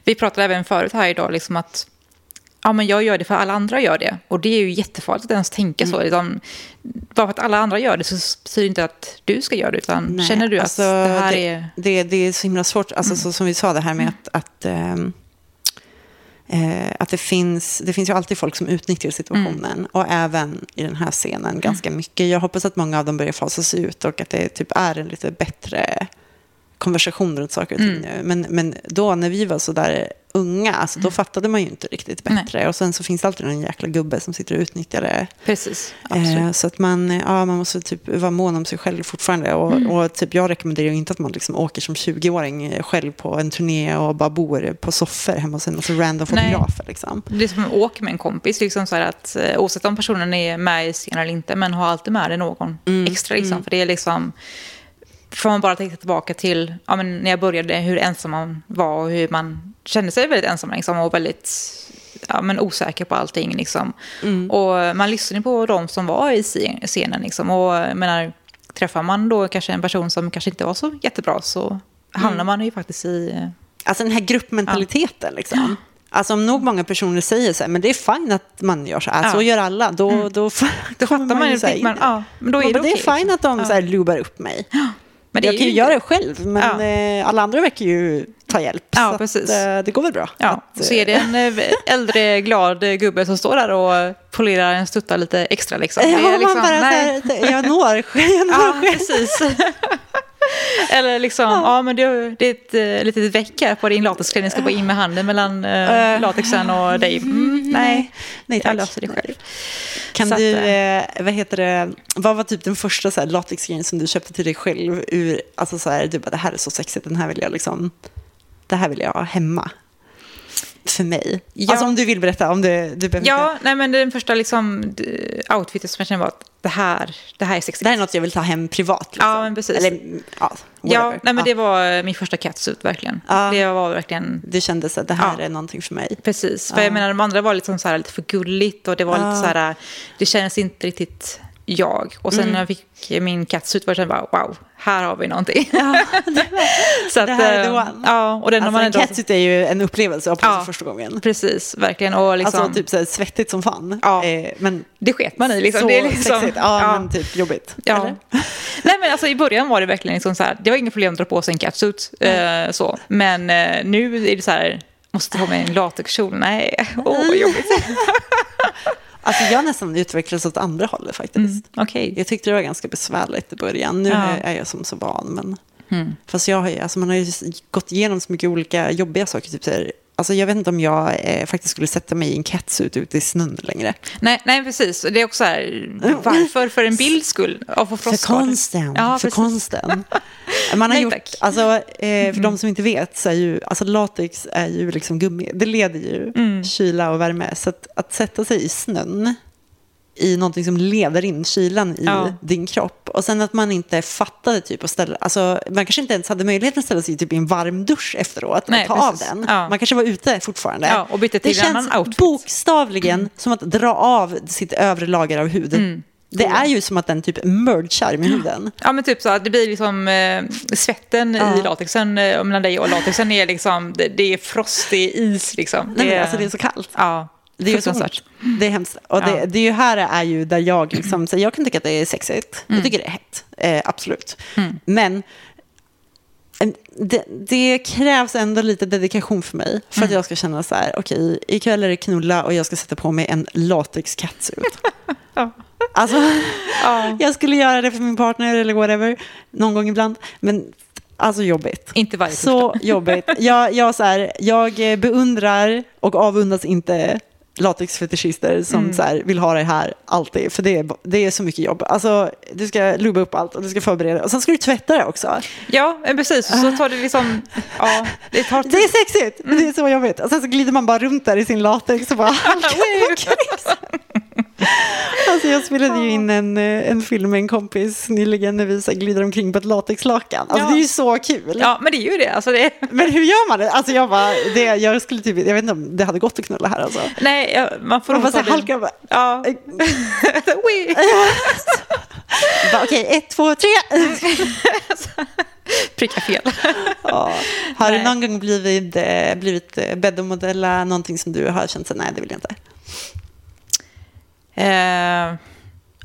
Vi pratade även förut här idag liksom att ja men jag gör det för alla andra gör det. Och det är ju jättefarligt att ens tänka Mm. så. Liksom, bara för att alla andra gör det så betyder det inte att du ska göra det. Utan Nej, känner du att alltså, det här det, är... Mm. Det, det är så himla svårt, alltså, så, som vi sa det här med att, att, ehm, eh, att det, finns, det finns ju alltid folk som utnyttjar situationen. Mm. Och även i den här scenen ganska mycket. Jag hoppas att många av dem börjar fasas ut och att det typ är en lite bättre konversation runt saker och ting Mm. nu. Men, men då när vi var så där unga, alltså, då fattade man ju inte riktigt Nej. bättre. Och sen så finns det alltid någon jäkla gubbe som sitter och utnyttjar det. Precis. Eh, så att man, ja, man måste typ vara mån om sig själv fortfarande. Och, Mm. och typ jag rekommenderar ju inte att man liksom åker som 20-åring själv på en turné och bara bor på soffor hemma hos en massa random Nej. fotografer. Liksom. Det är som att åka med en kompis, liksom så att, eh, oavsett om personen är med i scenen eller inte, men ha alltid med dig någon Mm, extra. Liksom, För det är liksom, får man bara tänka tillbaka till ja, men när jag började, hur ensam man var och hur man kände sig väldigt ensam liksom, och väldigt ja, men osäker på allting. Liksom. Mm. Och man lyssnade på de som var i scen- scenen. Liksom, och menar, träffar man då kanske en person som kanske inte var så jättebra så hamnar man ju faktiskt i... Alltså den här gruppmentaliteten liksom. Alltså om nog många personer säger så här, men det är fine att man gör så här, Ja. så gör alla, då, då, då, Då fattar man ju, så här, man, ja, men då är det det är okej, fine liksom. att de Ja. så här lubar upp mig. Men det jag kan ju göra det själv, men eh, alla andra verkar ju ta hjälp. Ja, precis. Att, eh, det går väl bra. Ja, Att, så är det en eh, äldre glad gubbe som står där och polerar en stutta lite extra liksom. Ja, Det är liksom man bara nej. här, jag når, [LAUGHS] jag når Ja, själv. precis. [LAUGHS] [LAUGHS] Eller liksom, ja, men det, det är ett uh, litet veck här på din latexklänning. ska bara in med handen mellan Eh. latexen och dig. Mm, nej, Nej, jag löser det själv. Kan Så att, du, eh, eh, vad heter det, vad var typ den första så här, latexgrejen som du köpte till dig själv ur, alltså så här, du bara det här är så sexigt, den här vill jag liksom, det här vill jag ha hemma. För mig. Ja. Alltså om du vill berätta, om det, du behöver Ja, nej, men den första liksom, outfiten som jag kände var att det här, det här är sexigt. Det här är något jag vill ta hem privat. Liksom. Ja, men precis. Eller, ja, ja, nej, men Ja. det var min första catsuit verkligen. Ja. Det var verkligen Du kände att det här är någonting för mig. Precis, för Ja. jag menar de andra var liksom så här lite för gulligt och det var lite så här, det kändes inte riktigt jag. Och sen Mm. när jag fick min catsuit var det bara wow, här har vi någonting. [LAUGHS] så att, det här är the eh, one. Ja, och den Alltså, man en catsuit är ju en upplevelse av Ja. första gången. Precis, verkligen. Och liksom, Alltså typ så här, svettigt som fan. Ja. Eh, men det sket man i. Liksom. så det är liksom, sexigt. Ja, men typ jobbigt. Ja. Eller? [LAUGHS] Nej, men alltså, I början var det verkligen liksom så här, det var inga problem att dra på sig en catsuit. Eh, så. Men eh, nu är det så här, måste ta med en latexkjol. Nej, åh vad jobbigt. [LAUGHS] Alltså jag har nästan utvecklats åt andra hållet faktiskt. Mm, Okej. Jag tyckte det var ganska besvärligt i början. Nu Ja. är jag som så van. Men... Mm. Fast jag har ju, alltså man har ju gått igenom så mycket olika jobbiga saker. Typ så här, alltså jag vet inte om jag eh, faktiskt skulle sätta mig i en catsuit ute i snön längre. Nej, nej, precis. Det är också så här, varför? För en bilds skull? Av För frostskador. konsten. Ja, för precis. konsten. [LAUGHS] Man har Nej, gjort, tack. alltså, eh, för de som inte vet, så är ju, alltså latex är ju liksom gummi. Det leder ju Mm. kyla och värme. Så att, att sätta sig i snön i någonting som leder in kylan i Ja. din kropp. Och sen att man inte fattade typ att ställa, alltså man kanske inte ens hade möjligheten att ställa sig i typ i en varm dusch efteråt Nej, och ta precis. av den. Ja. Man kanske var ute fortfarande. Ja, och bytte det till en känns outfit. bokstavligen som att dra av sitt övre lager av hud. Mm. Det är ju som att den typ mergar med huden. Ja, men typ så att det blir liksom eh, svetten Ja. i latexen eh, mellan dig och latexen är liksom, det, det är frost, det är is liksom. Nej, men alltså det är så kallt. Ja, Det är så fruktansvärt. Det är hemskt. Och det, Ja. det är ju här är ju där jag liksom, så jag kan tycka att det är sexigt. Jag tycker det är hett, eh, absolut. Mm. Men eh, det, det krävs ändå lite dedikation för mig. För att Mm. jag ska känna så här, okej, ikväll är det knulla och jag ska sätta på mig en latex catsuit. [LAUGHS] Ja. Alltså, Ja. jag skulle göra det för min partner eller whatever, någon gång ibland. Men alltså jobbigt. Inte varje Så torsdag. jobbigt. Jag, jag, så här, jag beundrar och avundas inte latexfetischister som Mm. så här, vill ha det här alltid. För det är, det är så mycket jobb. Alltså, du ska lubba upp allt och du ska förbereda. Och sen ska du tvätta det också. Ja, precis. Och så tar det liksom, ja, det tar tid. [LAUGHS] Det är sexigt, men Mm. det är så jobbigt. Och sen så glider man bara runt där i sin latex och bara [LAUGHS] halkar [LAUGHS] omkring. [LAUGHS] Alltså jag spelade ju in en, eh, en film med en kompis nyligen när vi så glider omkring på ett latexlakan. Alltså Ja. det är ju så kul. Ja, men det är ju det. Alltså det [LAUGHS] Men hur gör man det? Alltså jag bara, det, jag skulle typ, jag vet inte om det hade gått att knulla här alltså. nej, ja, man får Man bara halkar och bara, Ja. [LAUGHS] Bara, okej, ett, två, tre. Pricka fel. Ja. Har du Nej. någon gång blivit, eh, blivit eh, bedd att modella någonting som du har känt så nej det vill jag inte. Eh,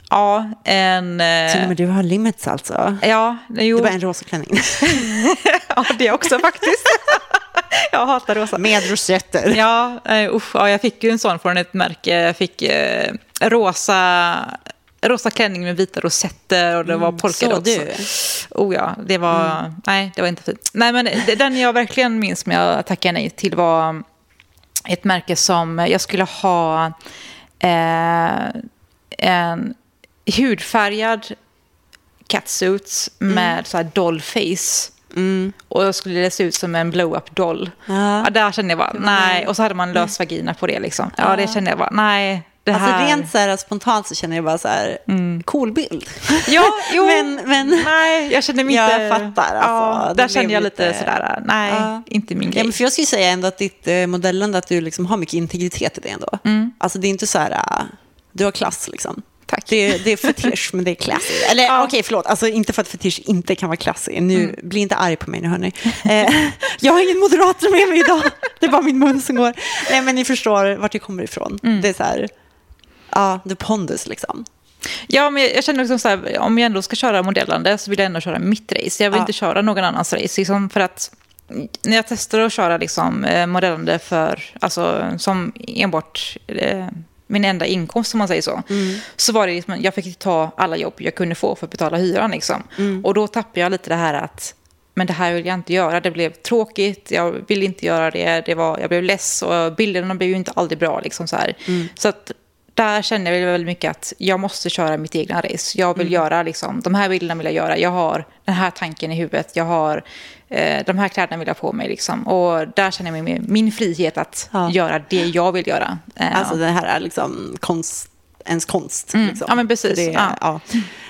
ja, en... eh, Till och med du har limits alltså. Ja, jo. Det var en rosa klänning. [LAUGHS] ja, det också faktiskt. [LAUGHS] jag hatar rosa. Med rosetter. Ja, eh, usch, ja, jag fick ju en sån från ett märke. Jag fick eh, rosa, rosa klänning med vita rosetter och det var Mm, du. Mm. Oh ja, det var, nej, det var inte fint. Nej, men den jag verkligen minns med jag tackade nej till var ett märke som jag skulle ha eh, en hudfärgad catsuit med så här dollface. Mm. Och då skulle det se ut som en blow-up doll. Ja. Ja, där kände jag bara, nej. Och så hade man lös vagina på det liksom. Ja, det kände jag bara, nej. Det Alltså här... rent så här spontant så känner jag bara så här, cool bild. Ja, [LAUGHS] jo. Men, men, Nej, jag kände mig inte... Jag fattar, alltså. ja, Det där kände jag lite, lite- sådär, nej, Ja. inte min Ja, grej. men för jag skulle säga ändå att ditt eh, modellande, att du liksom har mycket integritet i det ändå. Mm. Alltså det är inte så här, ah, du har klass liksom. Tack. Det, det är fetisch, men det är classy. [LAUGHS] Eller Ja. okej, förlåt. Alltså inte för att fetisch inte kan vara classy. Nu, Bli inte arg på mig nu, hörni. Eh, [LAUGHS] jag har ingen moderator med mig idag. Det är bara min mun som går. Nej, men ni förstår vart jag kommer ifrån. Det är så här, ja, the pondus liksom. Ja, men jag, känner liksom så här, om jag ändå ska köra modellande så vill jag ändå köra mitt race. Jag vill Ja. inte köra någon annans race. Liksom för att när jag testade att köra liksom, eh, modellande för, alltså, som enbart eh, min enda inkomst, om man säger så, så var det liksom, jag fick ta alla jobb jag kunde få för att betala hyran. Liksom. Och då tappade jag lite det här att men det här vill jag inte göra. Det blev tråkigt, jag ville inte göra det, det var, jag blev less och bilderna blev ju inte aldrig bra. Liksom så här. så att där känner jag väldigt mycket att jag måste köra mitt egna race. Jag vill göra liksom, de här bilderna vill jag göra. Jag har den här tanken i huvudet. Jag har eh, de här kläderna vill jag på mig. Liksom. Och där känner jag mig min frihet att Ja. göra det jag vill göra. Eh, Alltså det här är liksom konst, ens konst. Mm. Liksom. Ja, men precis. Det, Ja. ja.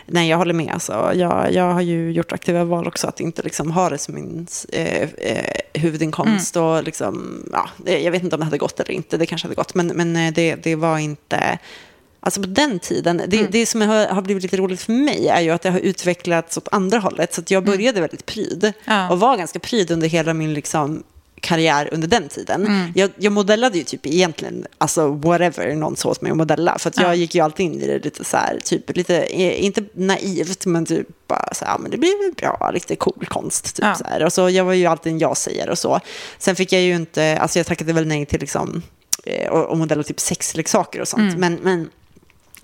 Nej, jag håller med. Alltså. Jag, jag har ju gjort aktiva val också, att inte liksom ha det som min eh, eh, huvudinkomst. Mm. Och liksom, ja, jag vet inte om det hade gått eller inte, det kanske hade gått. Men, men eh, det, det var inte... Alltså på den tiden, det, Mm. det som har, har blivit lite roligt för mig är ju att det har utvecklats åt andra hållet. Så jag började väldigt pryd Mm. Ja. och var ganska pryd under hela min liksom, karriär under den tiden. Mm. Jag, jag modellade ju typ egentligen, alltså whatever någon sa åt mig att modella. För att jag Ja. gick ju alltid in i det lite så här, typ lite, eh, inte naivt, men typ bara så här, ja, men det blir väl bra, lite cool konst. Typ Ja. så här. Och så, jag var ju alltid en ja-sägare och så. Sen fick jag ju inte, alltså jag tackade väl nej till liksom, eh, och, och modella typ sexleksaker och sånt. Mm. Men,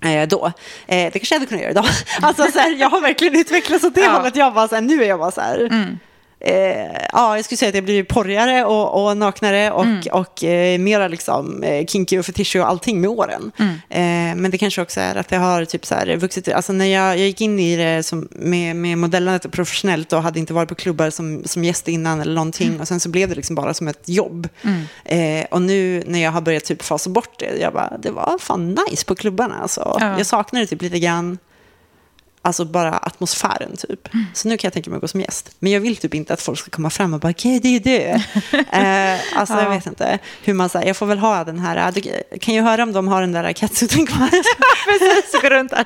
men eh, då. Det kanske jag hade kunnat göra idag. [LAUGHS] Alltså, så här, jag har verkligen utvecklats åt det Ja. hållet. Jag bara, så här, nu är jag bara så här. Mm. Eh, ja, jag skulle säga att jag blir porrigare och, och naknare och, Mm. och eh, mera liksom, eh, kinky och fetischig och allting med åren. Mm. Eh, men det kanske också är att jag har typ så här vuxit, alltså när jag, jag gick in i det som, med, med modellandet professionellt och hade inte varit på klubbar som, som gäst innan eller någonting Mm. och sen så blev det liksom bara som ett jobb. Eh, och nu när jag har börjat typ fasa bort det, jag bara, det var fan nice på klubbarna alltså. Ja. Jag saknar det typ lite grann. Alltså bara atmosfären typ. Så nu kan jag tänka mig att gå som gäst. Men jag vill typ inte att folk ska komma fram och bara, okej det är du. [LAUGHS] eh, alltså jag Ja. vet inte hur man säger. Jag får väl ha den här, du kan ju höra om de har den där catsuiten kvar. [LAUGHS] Precis, gå runt där.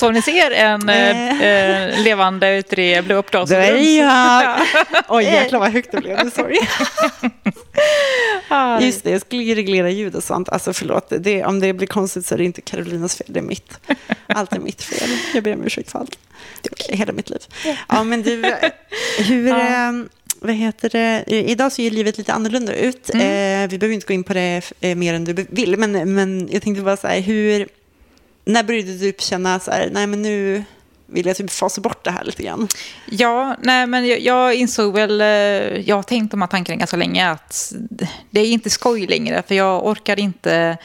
Så ni ser en eh, eh, levande ute Blue Up Dolls. Då är jag. [LAUGHS] Ja. Oj jäklar vad högt det blev, sorry. Just det, jag skulle ju reglera ljud och sånt. Alltså förlåt, det, om det blir konstigt så är det inte Carolinas fel, det är mitt. Allt är mitt fel. Jag ber om ursäkt för allt. Hela mitt liv. Ja, men du, [LAUGHS] hur... Ja. eh, Vad heter det? Idag ser ju livet lite annorlunda ut. Mm. Eh, vi behöver inte gå in på det eh, mer än du vill, men, men jag tänkte bara så här, hur... När började du känna så här, nej men nu vill jag typ fasa bort det här lite grann? Ja, nej, men jag, jag insåg väl, eh, jag har tänkt de här tankarna ganska länge, att det är inte skoj längre, för jag orkar inte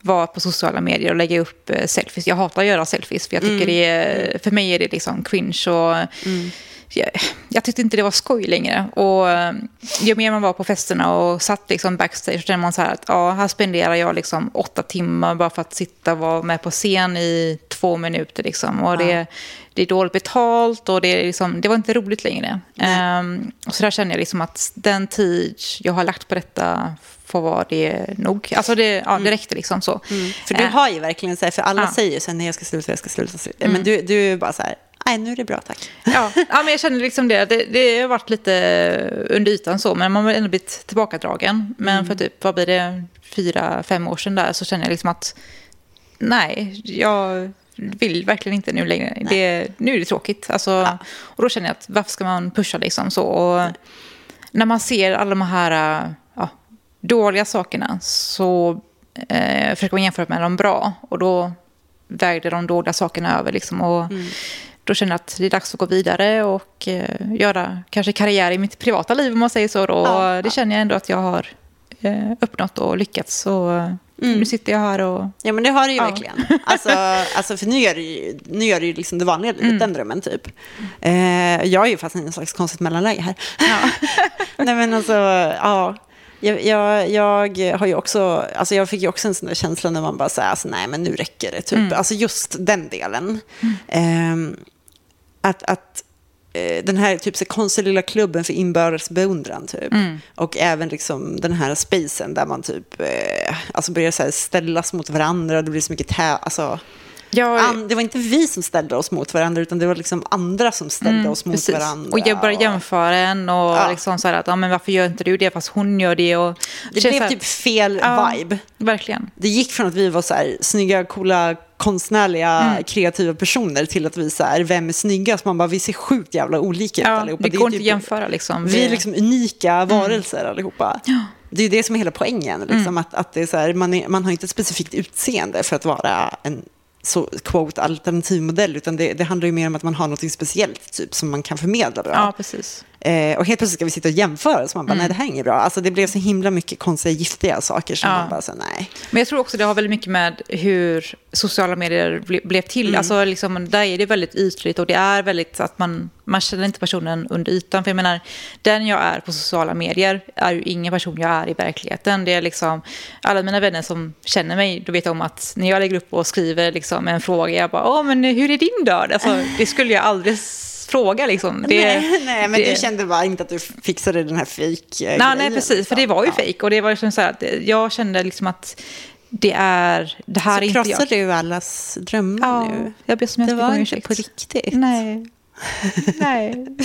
vara på sociala medier och lägga upp eh, selfies. Jag hatar att göra selfies, för jag tycker det är, för mig är det liksom cringe och jag, jag tyckte inte det var skoj längre. Och eh, ju mer man var på festerna och satt liksom backstage så kände man så här att ja, här spenderar jag liksom åtta timmar bara för att sitta och vara med på scen i två minuter. Liksom. Och det, det är dåligt betalt och det, liksom, det var inte roligt längre. Ehm, och så där känner jag liksom att den tid jag har lagt på detta får vara det nog. Alltså det, ja, det räckte liksom så. För du Eh, har ju verkligen så här, för alla Ja. säger så här, nej jag ska sluta, jag ska sluta. Men du, du är bara så här, nej nu är det bra tack. Ja, ja, men jag känner liksom det. det. Det har varit lite under ytan så, men man har ändå blivit tillbakadragen. Men för typ, vad blir det, fyra, fem år sedan där så känner jag liksom att nej, jag vill verkligen inte nu längre. Det, nu är det tråkigt. Alltså, Och då känner jag att varför ska man pusha liksom så? Och när man ser alla de här ja, dåliga sakerna så eh, försöker man jämföra med de bra. Och då vägde de dåliga sakerna över. Liksom, och Då känner jag att det är dags att gå vidare och eh, göra kanske karriär i mitt privata liv om man säger så. Då. Ja, Och det känner jag ändå att jag har eh, uppnått och lyckats. Så eh, nu sitter jag här och... Ja men det har du ju Ja. verkligen. Alltså, [LAUGHS] alltså för nu gör du ju, nu gör du liksom det vanliga livet, den drömmen typ. Eh, jag är ju fast i en slags konstigt mellanläge här. [LAUGHS] Nej men alltså, ja. Jag, jag, jag har ju också, alltså jag fick ju också en sån där känsla när man bara säger, alltså, nej men nu räcker det typ. Alltså just den delen. Ehm, att, att eh, den här typ så konstiga lilla klubben för inbördes beundran typ. Och även liksom den här spacen där man typ eh, alltså börjar så här ställas mot varandra det blir så mycket tä... Alltså, Ja, An, det var inte vi som ställde oss mot varandra, utan det var liksom andra som ställde oss mot Mm, Precis. varandra. Och jag började jämföra en och Ja. liksom så här att, ja, men varför gör inte du det fast hon gör det? Och Det känns blev typ fel Ja, vibe. Verkligen. Det gick från att vi var så här snygga, coola, konstnärliga, Mm. kreativa personer till att vi så här, vem är snyggast? Man bara, vi ser sjukt jävla olika ut Ja, allihopa. det går inte typ- att jämföra liksom. Vi är Det- liksom unika varelser allihopa. Det är det som är hela poängen. Liksom, Mm. att, att det är så här, man, är, man har inte ett specifikt utseende för att vara en så, quote, alternativmodell, utan det, det handlar ju mer om att man har något speciellt typ, som man kan förmedla bra. Ja, precis. Eh, och helt plötsligt ska vi sitta och jämföra, så man bara, nej det här är inget bra. Alltså, det blev så himla mycket konstiga, giftiga saker som Ja. man bara, så, nej. Men jag tror också det har väldigt mycket med hur sociala medier ble, blev till. Alltså liksom, där är det väldigt ytligt och det är väldigt att man, man känner inte personen under ytan. För jag menar, den jag är på sociala medier är ju ingen person jag är i verkligheten. Det är liksom, alla mina vänner som känner mig, då vet om att när jag lägger upp och skriver liksom en fråga, jag bara, åh men hur är din dag? Alltså, det skulle jag aldrig fråga liksom. Det, nej, nej, men det- du kände bara inte att du fixade den här fake Nej, nej, precis. För det var ju ja. fejk. Och det var liksom så här att jag kände liksom att det är... Det här Så är inte jag. krossar du allas drömmar Ja, nu? jag ber så Det hemskt var inte ursäkt. på riktigt. Nej. Nej. [LAUGHS]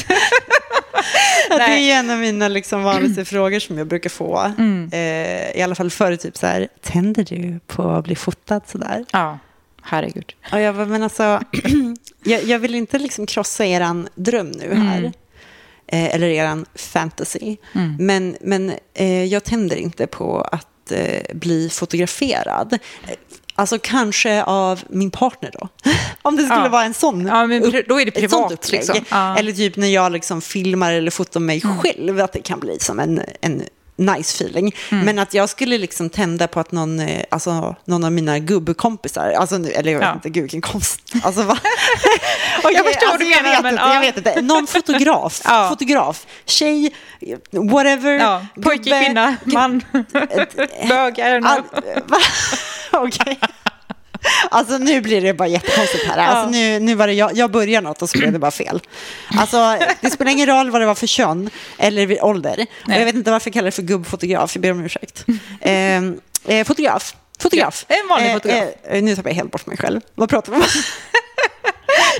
Det är en av mina liksom vanligaste frågor som jag brukar få. Mm. Eh, I alla fall förr, typ så här, tänder du på att bli fotad sådär? Ja, herregud. Och jag bara, men alltså, [CLEARS THROAT] jag, jag vill inte liksom krossa eran dröm nu här. Mm. Eh, eller eran fantasy. Mm. Men, men eh, jag tänder inte på att eh, bli fotograferad. Eh, Alltså kanske av min partner då. [LAUGHS] Om det skulle Ja. vara en sån Ja, men då är det privat, upplägg. liksom. Ja. Mm. Eller typ när jag liksom filmar eller fotar mig själv, att det kan bli som en, en nice feeling. Mm. Men att jag skulle liksom tända på att någon, eh, alltså, någon av mina gubbkompisar, alltså nu, eller jag vet Ja. inte, gud vilken konst. Alltså, va? [LAUGHS] Okej, Jag förstår vad du jag menar, vet men, inte, ja. jag vet inte. Någon fotograf, [LAUGHS] Ja. fotograf, tjej, whatever. Ja, pojke, kvinna, man, bög, I don't know. Okej. Alltså nu blir det bara jättekonstigt här. Alltså, nu, nu var det jag, jag börjar något och så blev det bara fel. Alltså, det spelar ingen roll vad det var för kön eller ålder. Jag vet inte varför jag kallar det för gubbfotograf, jag ber om ursäkt. Eh, eh, fotograf. Fotograf. Ja, en vanlig Eh, fotograf. Eh, nu tappar jag helt bort mig själv. Vad pratar vi om? [LAUGHS]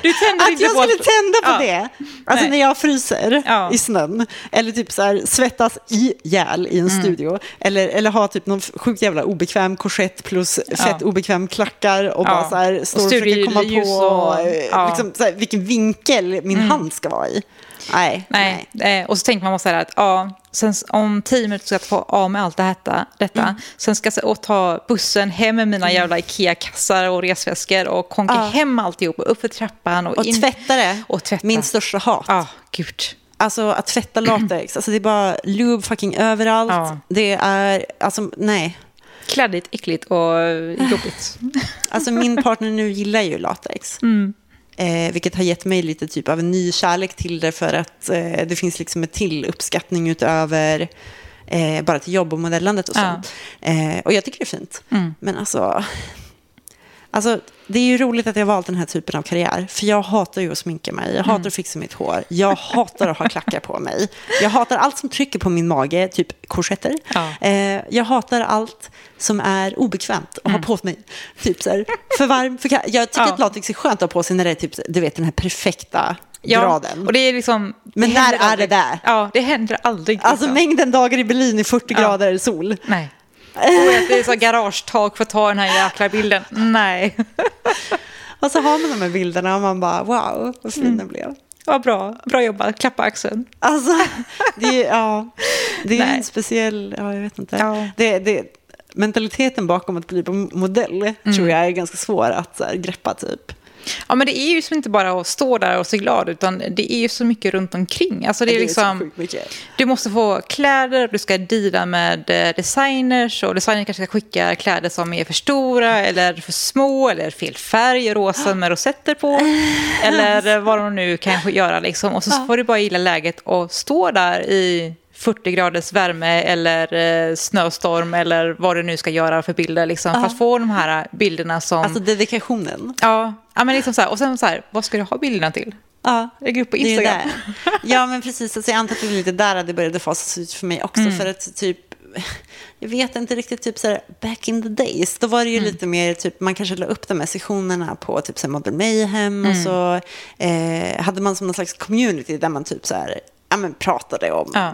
Du tänder Att inte jag på... skulle tända på Ja. det. Alltså Nej. när jag fryser Ja. i snön. Eller typ så här svettas ihjäl i en Mm. studio. Eller, eller ha typ någon sjukt jävla obekväm korsett plus fett obekväm klackar. Och Ja. bara så här stå Och och försöka komma på och- eh, ja. Mm. liksom, så här, vilken vinkel min hand ska vara i. Nej, nej. Nej, och så tänker man så här att ja, sen, om tio minuter ska jag få av med allt det här, detta. Mm. Sen ska jag och ta bussen hem med mina jävla Ikea-kassar och resväskor och konka Ja. hem alltihop upp för trappan. Och, Och in. tvätta det. Och tvätta. Min största hat. Ja, gud. Alltså att tvätta latex. [CLEARS THROAT] Alltså det är bara lube fucking överallt. Ja. Det är, alltså nej. Kladdigt, äckligt och jobbigt. Alltså min partner nu gillar ju latex. Mm. Eh, vilket har gett mig lite typ av en ny kärlek till det för att eh, det finns liksom ett till uppskattning utöver eh, bara till jobb och modellandet och Ja. sånt. Eh, och jag tycker det är fint. Mm. Men alltså, alltså, det är ju roligt att jag valt den här typen av karriär. För jag hatar ju att sminka mig, jag Mm. hatar att fixa mitt hår, jag hatar att ha klackar på mig. Jag hatar allt som trycker på min mage, typ korsetter. Ja. Eh, jag hatar allt som är obekvämt att Mm. ha på mig. Typ så här, för varm, för. Jag tycker Ja. att latex är skönt att ha på sig när det är typ, du vet, den här perfekta graden. och det är liksom... Men när är det där? Ja, det händer aldrig. Alltså liksom. mängden dagar i Berlin i 40 Ja. grader sol. Nej. Det är så garagetak för att ta den här jäkla bilden. Nej. [LAUGHS] Och så har man de här bilderna och man bara wow, vad fin Mm. den blev. Vad bra. Bra jobbat. Klappa axeln. Alltså, [LAUGHS] det är, ja, det är en speciell, ja jag vet inte. Ja. Det, det, mentaliteten bakom att bli modell Mm. tror jag är ganska svår att här, greppa typ. Ja, men det är ju som inte bara att stå där och se glad, utan det är ju så mycket runt omkring. Alltså det är så liksom, sjukt mycket. du måste få kläder, du ska deala med eh, designers och designers kanske ska skicka kläder som är för stora eller för små eller fel färg, rosa med rosetter på. [GASPS] Eller vad de nu kan göra liksom. Och så får du bara gilla läget och stå där i 40 graders värme eller eh, snöstorm eller vad du nu ska göra för bilder liksom, för att få de här bilderna som... Alltså dedikationen. Ja, ja men liksom så här, och sen så här, vad ska du ha bilderna till? Ja, Lägg upp på det Instagram. Ja, men precis. Alltså, jag antar att det var lite där det började fasas ut för mig också. Mm. För att typ, jag vet inte riktigt, typ så här, back in the days, då var det ju Mm. lite mer, typ, man kanske la upp de här sessionerna på typ så här Modern Mayhem och Mm. så eh, hade man som någon slags community där man typ så här, ja, men pratade om, Ja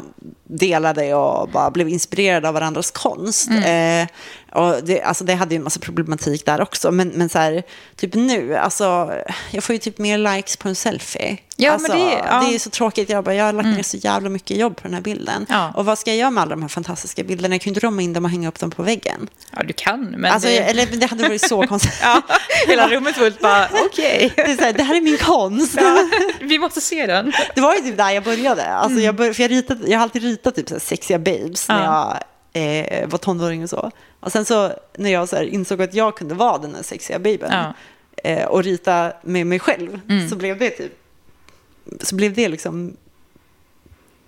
delade och bara blev inspirerade av varandras konst. Mm. Eh, och det, alltså det hade ju en massa problematik där också, men, men så här, typ nu, alltså, jag får ju typ mer likes på en selfie. Ja, alltså, men det- ja. Mm. det är så tråkigt, jag, bara, jag har lagt ner så jävla mycket jobb på den här bilden. Ja. Och vad ska jag göra med alla de här fantastiska bilderna? Jag kan ju inte rama in dem och hänga upp dem på väggen. Ja, du kan, men... Alltså, det... jag, eller det hade varit så [LAUGHS] konstigt. ja, hela rummet fullt bara, okej. [LAUGHS] Det, så här, det här är min konst. Ja, vi måste se den. Det var ju typ där jag började. Alltså jag, bör, för jag, ritade, jag har alltid ritat typ så sexiga babes när Ja. jag eh, var tonåring och så. Och sen så när jag så insåg att jag kunde vara den här sexiga babyn eh, och rita med mig själv Mm. så blev det typ så blev det liksom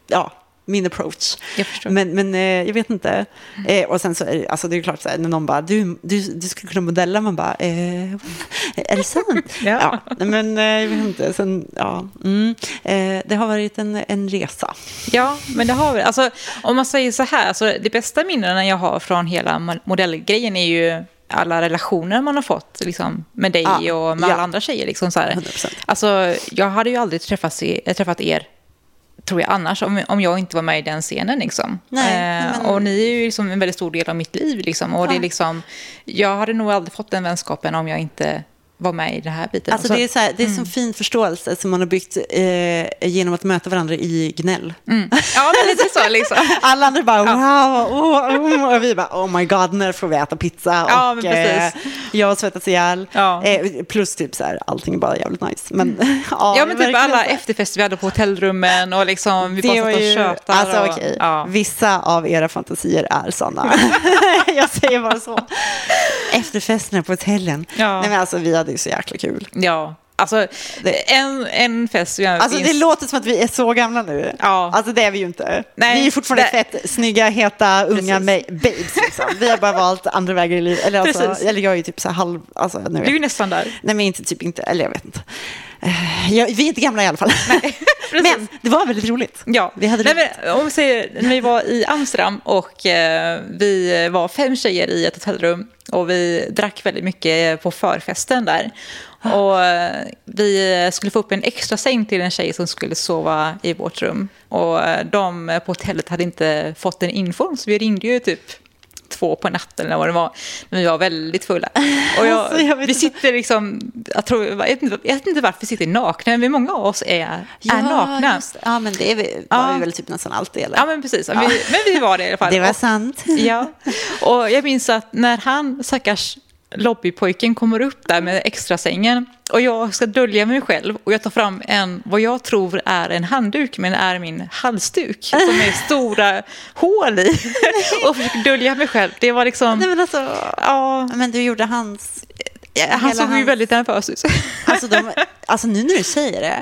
ja, min approach. Jag. Men, men eh, jag vet inte. Eh, och sen så är det, alltså det är klart så här, när någon bara, du, du, du skulle kunna modella, man bara, eh, [LAUGHS] är det sant? [LAUGHS] Ja. nej, men eh, jag vet inte. Sen, ja, mm, eh, det har varit en, en resa. Ja, men det har vi. Alltså, om man säger så här, alltså, det bästa minnena jag har från hela mo- modellgrejen är ju alla relationer man har fått liksom, med dig Ja, och med ja. alla andra tjejer. Liksom, så här. 100%. Alltså, jag hade ju aldrig träffat, er, träffat er, tror jag annars, om, om jag inte var med i den scenen. Liksom. Nej, eh, men- Och ni är ju liksom en väldigt stor del av mitt liv. Liksom, och det är Ja. liksom, jag hade nog aldrig fått den vänskapen om jag inte var med i den här biten. Alltså Så- det är, så här, det är så fin förståelse som man har byggt eh, genom att möta varandra i gnäll. mm. Ja, men lite så liksom. [LAUGHS] Alla andra bara wow, oh, oh, och vi bara oh my god, när får vi äta pizza? Ja, och eh, jag har svettats ihjäl. Ja. Eh, plus typ så här, allting är bara jävligt nice. Men, [LAUGHS] ja, Ja, men typ alla efterfester vi hade på hotellrummen och liksom vi bara Det satt var och ju, tjötade. alltså och, okej, ja. vissa av era fantasier är sanna. [LAUGHS] jag säger bara så. Efterfesterna på hotellen. Ja. Nej men alltså vi hade det är så jäkla kul. ja, alltså en, en fest som jag Alltså det minns- låter som att vi är så gamla nu. Ja. Alltså det är vi ju inte. Nej, vi är fortfarande det- fett snygga, heta, unga Precis. babes. Liksom. Vi har bara valt andra vägar i livet. Eller, alltså, Precis. eller jag är ju typ så här halv... Alltså, nu Du är nästan där. Nej men inte typ inte, eller jag vet inte. Eh, Jag, vi är inte gamla i alla fall. [LAUGHS] precis. men det var väldigt roligt. Ja, Vi hade Nej, men, om vi säger när vi var i Amsterdam och eh, vi var fem tjejer i ett hotellrum och vi drack väldigt mycket på förfesten där. Och eh, vi skulle få upp en extra säng till en tjej som skulle sova i vårt rum. Och eh, de på hotellet hade inte fått den infon så vi ringde ju typ två på natten eller vad det var. Men vi var väldigt fulla. [LAUGHS] Och jag, Alltså, jag vi sitter liksom, jag, tror, jag, vet inte, jag vet inte varför vi sitter nakna, men många av oss är, är nakna. just ja men det är vi, var Ja. vi väl typ nästan alltid. Eller? Ja, men precis. Vi, men vi var det i alla fall. det var Och- sant. Ja, och jag minns att när han, stackars lobbypojken, kommer upp där med extrasängen och jag ska dölja mig själv och jag tar fram en, vad jag tror är en handduk, men är min halsduk som är stora [LAUGHS] hål i [LAUGHS] och försöker dölja mig själv. Det var liksom, Nej men alltså, ja, men du gjorde hans... han hela såg ju hans- väldigt nervös ut. [LAUGHS] Alltså, de, alltså nu när du säger det,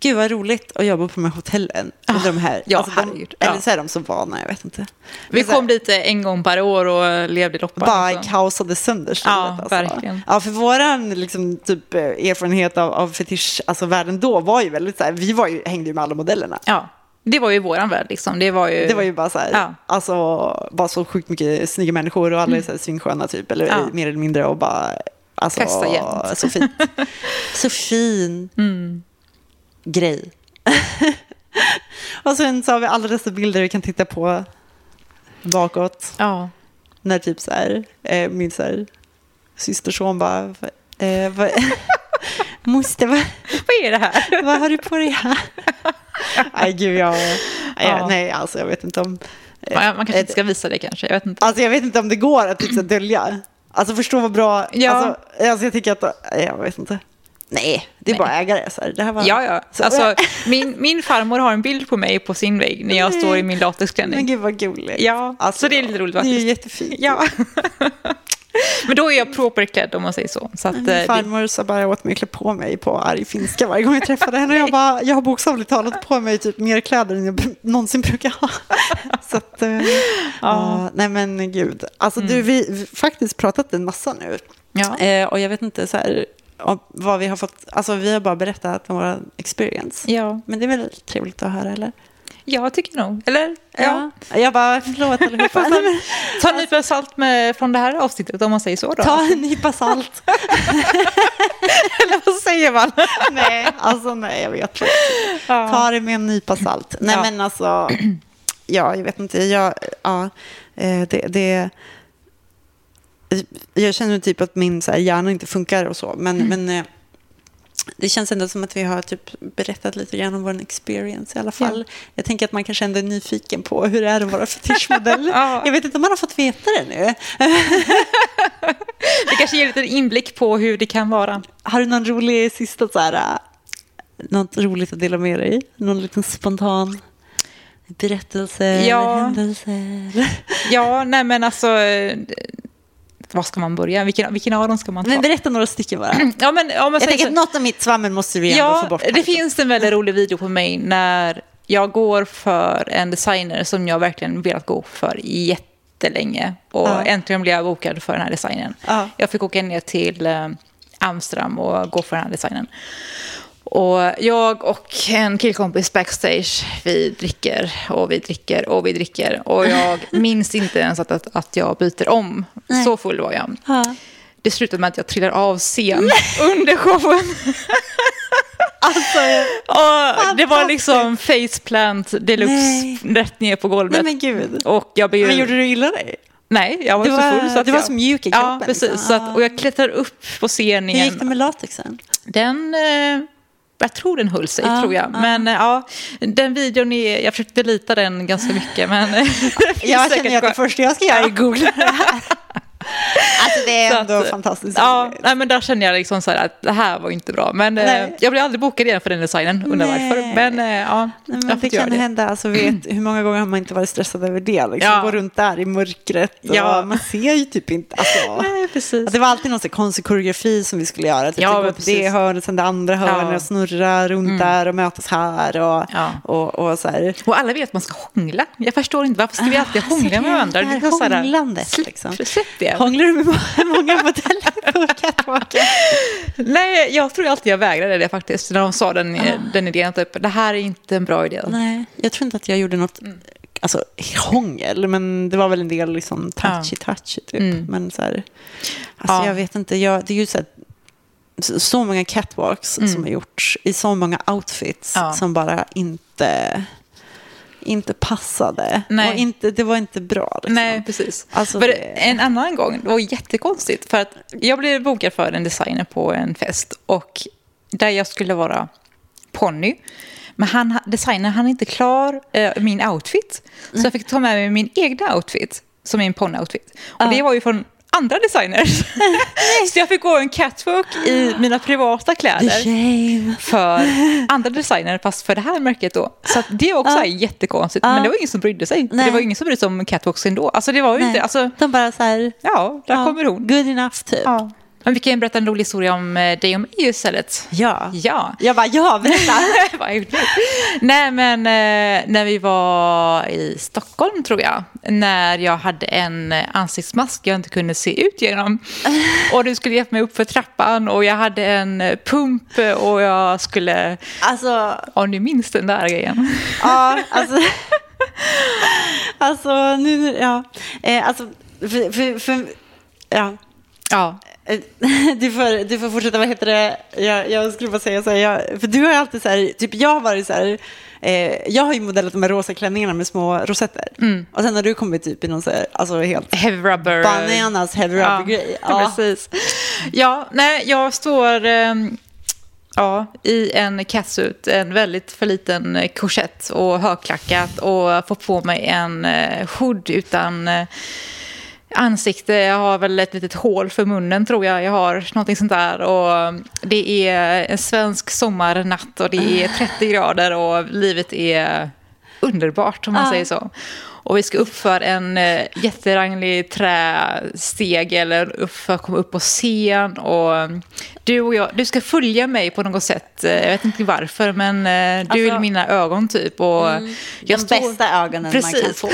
gud vad roligt att jobba på de här hotellen. under de här, Mm. ja, alltså, de, ja. Eller så är de så vana, jag vet inte. Vi så här, kom dit en gång per år och levde loppan. bara liksom. kaosade sönder stället. Ja, alltså. verkligen. Ja, för våran liksom, typ, eh, erfarenhet av, av fetisch, alltså världen då var ju väldigt så här, vi var ju, hängde ju med alla modellerna. Ja, det var ju våran värld liksom. Det var ju... Det var ju bara så här, Ja. alltså, bara så sjukt mycket snygga människor och alla är så här svinsköna typ, eller Ja. mer eller mindre och bara, alltså, Festa jämt. så fint. [LAUGHS] så fin Mm. grej. [LAUGHS] och sen så har vi alla dessa bilder vi kan titta på bakåt. Ja. När typ så här, eh, min så här, systerson bara, eh, vad, [LAUGHS] moster, vad, Vad är det här? vad har du på dig här? Nej, gud, jag, Ja. nej, alltså jag vet inte om... eh, Man, man kanske inte ett- ska visa det kanske. Jag vet inte. Alltså jag vet inte om det går att typ, dölja. Alltså förstå vad bra, Ja. alltså, alltså jag tycker att, jag vet inte. Nej, det är Nej. bara ägare. Så här. Det här var, Ja, ja. Så- Alltså, [LAUGHS] min, min farmor har en bild på mig på sin vägg när jag Nej. står i min Men latexklänning. gud vad gulligt. Ja, Alltså, så det är lite roligt Det är faktiskt. jättefint. Ja. [LAUGHS] [LAUGHS] Men då är jag properklädd om man säger så. så att, eh, Min det, farmor sa bara åt mig att klä på mig på arg finska varje gång jag träffade henne. Jag, bara, jag har bokstavligt talat på mig typ mer kläder än jag någonsin brukar ha. [LAUGHS] Så att, eh, ja. nej men gud. Alltså du, vi faktiskt pratat en massa nu. ja. Eh, och jag vet inte så här, vad vi har fått, alltså vi har bara berättat om vår experience. Ja. Men det är väl trevligt att höra eller? Jag tycker nog. Eller? Ja. Jag bara, förlåt [LAUGHS] allihopa. Ta en nypa salt med, från det här avsnittet om man säger så då. ta en nypa salt. [LAUGHS] Eller vad säger man? [LAUGHS] nej, alltså nej, jag vet inte. Ja. Ta det med en nypa salt. Nej, Ja. men alltså, [CLEARS THROAT] ja, jag vet inte. Jag, ja, eh, det, det, jag känner typ att min så här, hjärna inte funkar och så, men, Mm. men eh, det känns ändå som att vi har typ berättat lite grann om vår experience i alla fall. Jag tänker att man kanske ändå är nyfiken på hur det är att vara [LAUGHS] fetischmodell. Ja. Jag vet inte om man har fått veta det nu. [LAUGHS] Det kanske ger lite inblick på hur det kan vara. Har du någon rolig sista så här, äh, något roligt att dela med dig? Någon liten spontan berättelse Ja. eller händelse? Ja, nej men alltså... eh, Var ska man börja? Vilken, vilken av dem ska man ta? Men berätta några stycken bara. [CLEARS THROAT] ja, men om man Jag tänker att något av mitt svammel måste vi ändå Ja, få bort. det här. finns en väldigt rolig video på mig när jag går för en designer som jag verkligen velat gå för jättelänge. Och Ja. äntligen blev jag bokad för den här designen. Ja. Jag fick åka ner till eh, Amsterdam och gå för den här designen. Och jag och en killkompis backstage, vi dricker och vi dricker och vi dricker. Och jag [LAUGHS] minns inte ens att, att, att jag byter om. Nej. Så full var jag. Ja. Det slutade med att jag trillar av scen under showen. [LAUGHS] Alltså, Och det var liksom faceplant deluxe rätt ner på golvet. nej men gud. Och jag blev... Men gjorde du illa dig? Nej, jag var Du så var- full så att du var jag... så mjuk i Ja, kroppen, precis. liksom. Att, och jag klättrar upp på scenen Hur gick det med latexen? Den... Eh, jag tror den höll sig, Ja, tror jag. ja. Men ja, den videon är... Jag försökte delita den ganska mycket, men... [LAUGHS] Jag känner att det första jag ska göra är googla det här. [LAUGHS] Alltså det är ändå att, fantastiskt Ja, nej, men där känner jag liksom så att det här var inte bra. Men eh, jag blev aldrig bokad igen för den designen, undrar Nej. varför. Men eh, ja, Nej, jag men har det kan det. hända. Alltså, vet, hur många gånger har man inte varit stressad över det? Liksom? Ja. Gå runt där i mörkret. Och Ja. Man ser ju typ inte. Alltså. Nej, precis. Det var alltid någon konstig koreografi som vi skulle göra. Typ, Ja, gå på precis. det hörnet, sen det andra hörnet Ja. och snurra runt där och mötas här. Och, Ja. och, och så här. Och alla vet att man ska hångla. Jag förstår inte, varför ska vi alltid hångla med varandra? det är här- hånglandet, liksom. släpp det. Hånglar du med må- [LAUGHS] många modeller på [LAUGHS] catwalken? Nej, jag tror alltid jag vägrade det faktiskt. När de sa den, den idén, typ, det här är inte en bra idé. Ah. Nej, jag tror inte att jag gjorde något alltså, hångel, men det var väl en del liksom, touchy-touchy typ. Mm. Men så här, alltså, Ja. jag vet inte, jag, det är ju så, här, så- många catwalks som har gjorts i så många outfits Ja. som bara inte, inte passade. Nej. Och inte, det var inte bra. Liksom. Nej, precis. Alltså, det- En annan gång, det var jättekonstigt. För att jag blev bokad för en designer på en fest. Och där jag skulle vara ponny. Men han, designern han är inte klar eh, min outfit. Så jag fick ta med mig min egna outfit. Som är en ponny-outfit. Och Ja. det var ju från andra designers. [LAUGHS] så jag fick gå en catwalk i mina privata kläder för andra designer, fast för det här märket då. Så det var också Ja. jättekonstigt. Ja. Men det var ingen som brydde sig. Det var ingen som brydde sig om catwalks ändå. Alltså det var ju Nej. inte, alltså, De bara så här, ja, där ja, kommer hon. good enough typ. Ja. Men vi kan ju berätta en rolig historia om eh, dig och mig istället. Ja. Ja. Jag bara, ja, berätta. [LAUGHS] Nej, men eh, när vi var i Stockholm, tror jag, när jag hade en ansiktsmask jag inte kunde se ut genom. [LAUGHS] Och du skulle hjälpa mig upp för trappan och jag hade en pump och jag skulle... Alltså, Om du minns den där grejen. [LAUGHS] Ja, alltså... alltså, nu... Ja. Eh, alltså, för... för, för ja. Ja. Eh, [LAUGHS] Du får, du får fortsätta, vad heter det? Jag, jag skulle bara säga så här, jag, för du har ju alltid så här, typ jag har varit så här, eh, jag har ju modellat de här rosa klänningarna med små rosetter. Och sen har du kommit typ i någon så här, alltså helt Heavy rubber. bananas heavy rubber grej. [LAUGHS] Ja, precis. Ja, nej, jag står ehm, ja, i en catsuit, en väldigt för liten eh, korsett och högklackat och får på mig en eh, hood utan eh, ansikte. Jag har väl ett litet hål för munnen tror jag. Jag har någonting sånt där. Och det är en svensk sommarnatt och det är [LAUGHS] 30 grader och livet är underbart om man Ja. säger så. Och vi ska upp för en eh, jätteranglig trästeg eller upp för att komma upp på scen. Och mm, du och jag, du ska följa mig på något sätt. Eh, Jag vet inte varför, men eh, du Alltså- är mina ögon typ. Och jag De står- bästa ögonen man kan Precis. få.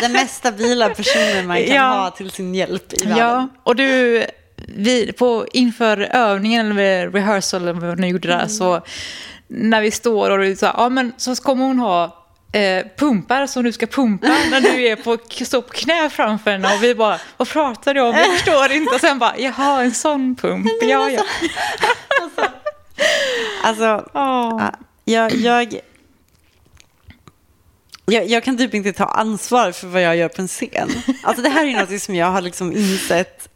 Den mest stabila personen man kan [LAUGHS] Ja. ha till sin hjälp i världen. Ja, och du, vi, på, inför övningen eller rehearsal eller vad ni gjorde där, så när vi står och du sa, ja men så kommer hon ha eh, pumpar som du ska pumpa när du är på, står på knä framför henne och vi bara, vad pratar du om? Jag förstår inte. Och sen bara, jaha, en sån pump. Ja, ja. Alltså, Åh. jag, jag, jag, jag kan typ inte ta ansvar för vad jag gör på en scen. Alltså det här är något som jag har liksom insett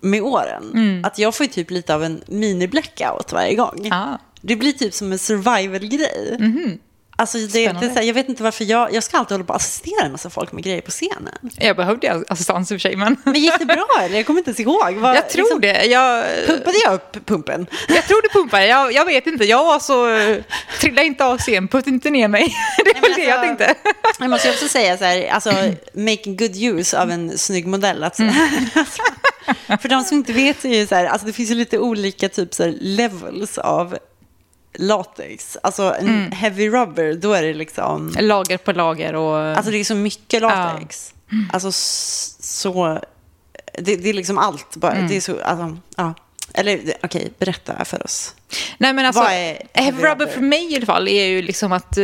med åren. Att jag får typ lite av en mini-blackout varje gång. Ja. Det blir typ som en survival-grej. Alltså det, det är här, jag vet inte varför jag, jag ska alltid hålla på och assistera en massa folk med grejer på scenen. Jag behövde assistans i och för sig, men Men gick det bra eller? Jag kommer inte ens ihåg. Vad, jag tror liksom, det. Jag, Pumpade jag upp pumpen? jag tror det pumpade. Jag, jag vet inte. Jag var så... Trilla inte av scen, putt inte ner mig. [LAUGHS] Det var men det jag alltså- tänkte. Jag måste ju också säga så här, alltså making good use av en snygg modell. Alltså, [LAUGHS] för de som inte vet så är ju så här, alltså det finns ju lite olika typ så här, levels av latex. Alltså en heavy rubber, då är det liksom, Lager på lager och... alltså det är så mycket latex. Alltså s- så, det, det är liksom allt bara, det är så, alltså, ja. Eller okej, berätta för oss. Nej, men alltså, heavy rubber för mig i alla fall är ju liksom att eh,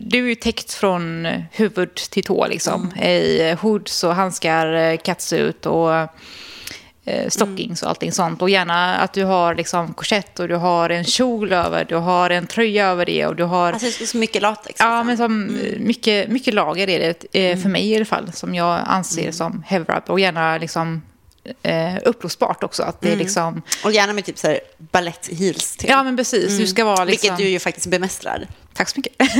du är ju täckt från huvud till tå liksom. I hoods och handskar, catsuit och eh, stockings och allting sånt. Och gärna att du har liksom korsett och du har en kjol över, du har en tröja över det och du har... Alltså det är så mycket latex. Ja, liksom. men som, eh, mycket, mycket lager är det eh, för mig i alla fall, som jag anser som heavy rubber. Och gärna liksom eh, uppblåsbart också. Att det är liksom... Och gärna med typ så här balett heels till. Ja, men precis. Du ska vara liksom... Vilket du ju faktiskt bemästrar. Tack så mycket. [LAUGHS]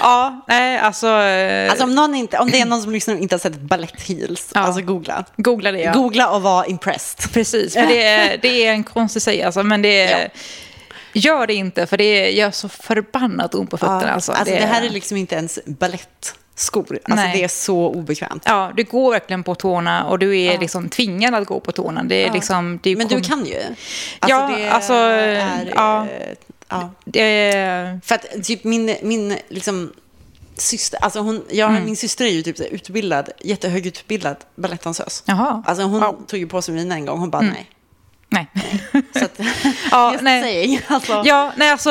ja, nej, alltså... eh, Alltså om, någon inte, om det är någon som liksom inte har sett balett heels, Ja. alltså googla. googla det, ja. Googla och var impressed. Precis, för det är, det är en konstig säg, alltså, men det är... Ja. Gör det inte, för det gör så förbannat ont på fötterna. Ja, alltså. alltså, det, det här är liksom inte ens balettskor. Alltså Nej. det är så obekvämt. Ja, du går verkligen på tårna och du är liksom tvingad att gå på tårna. Det är liksom... Det är Men du kan ju. Ja, det alltså, är, ja. ja. Det är, För att typ min, min liksom, syster, alltså hon, jag, min syster är ju typ utbildad, jättehögutbildad balettdansös. Jaha. Alltså hon Wow. tog ju på sig mina en gång, hon bara nej. Nej. Så att, [LAUGHS] Ja, just nej. saying, alltså. Ja, nej alltså,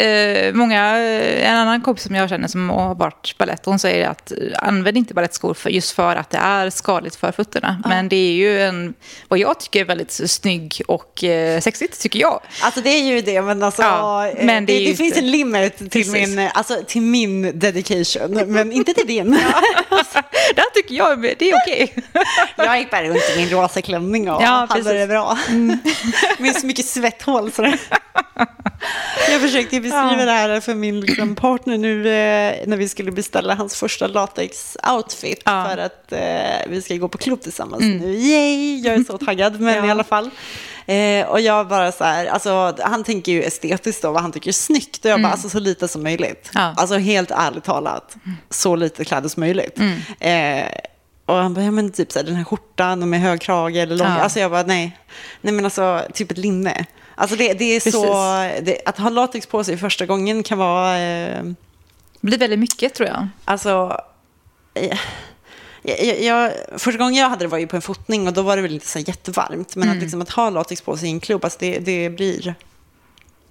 eh, många, eh, en annan kompis som jag känner som har varit balett, hon säger att eh, använd inte balettskor för, just för att det är skadligt för fötterna. Men det är ju en, vad jag tycker är väldigt snygg och eh, sexigt, tycker jag. Alltså det är ju det, men alltså Ja, eh, men det det, det, finns en limit till Precis. min, alltså, till min dedication, men inte till din. [LAUGHS] Det här tycker jag det är okej. [LAUGHS] Jag gick bara runt i min rosa klänning och Ja, hade. Mm. det bra. [LAUGHS] Med så mycket svetthål. Så. [LAUGHS] Jag försökte beskriva det här för min liksom, partner nu eh, när vi skulle beställa hans första latex-outfit Ja. Mm. för att eh, vi ska gå på klubb tillsammans nu. Yay! Jag är så [LAUGHS] taggad, men Ja. i alla fall. Eh, och jag bara så här, alltså, han tänker ju estetiskt då, vad han tycker är snyggt. Och jag bara, alltså så lite som möjligt. Mm. Ja. Alltså helt ärligt talat, så lite kläder som möjligt. Mm. Eh, och han bara, ja men typ så här, den här skjortan med hög krage eller lång. Ja. Alltså jag bara, nej. Nej men alltså, typ ett linne. Alltså det, det är så, det, att ha latex på sig första gången kan vara, eh, Det blir väldigt mycket tror jag. alltså, eh, jag, jag, första gången jag hade det var ju på en fotning och då var det väl inte så jättevarmt. Men Mm. att, liksom, att ha latex på sig i en klubb, alltså det, det blir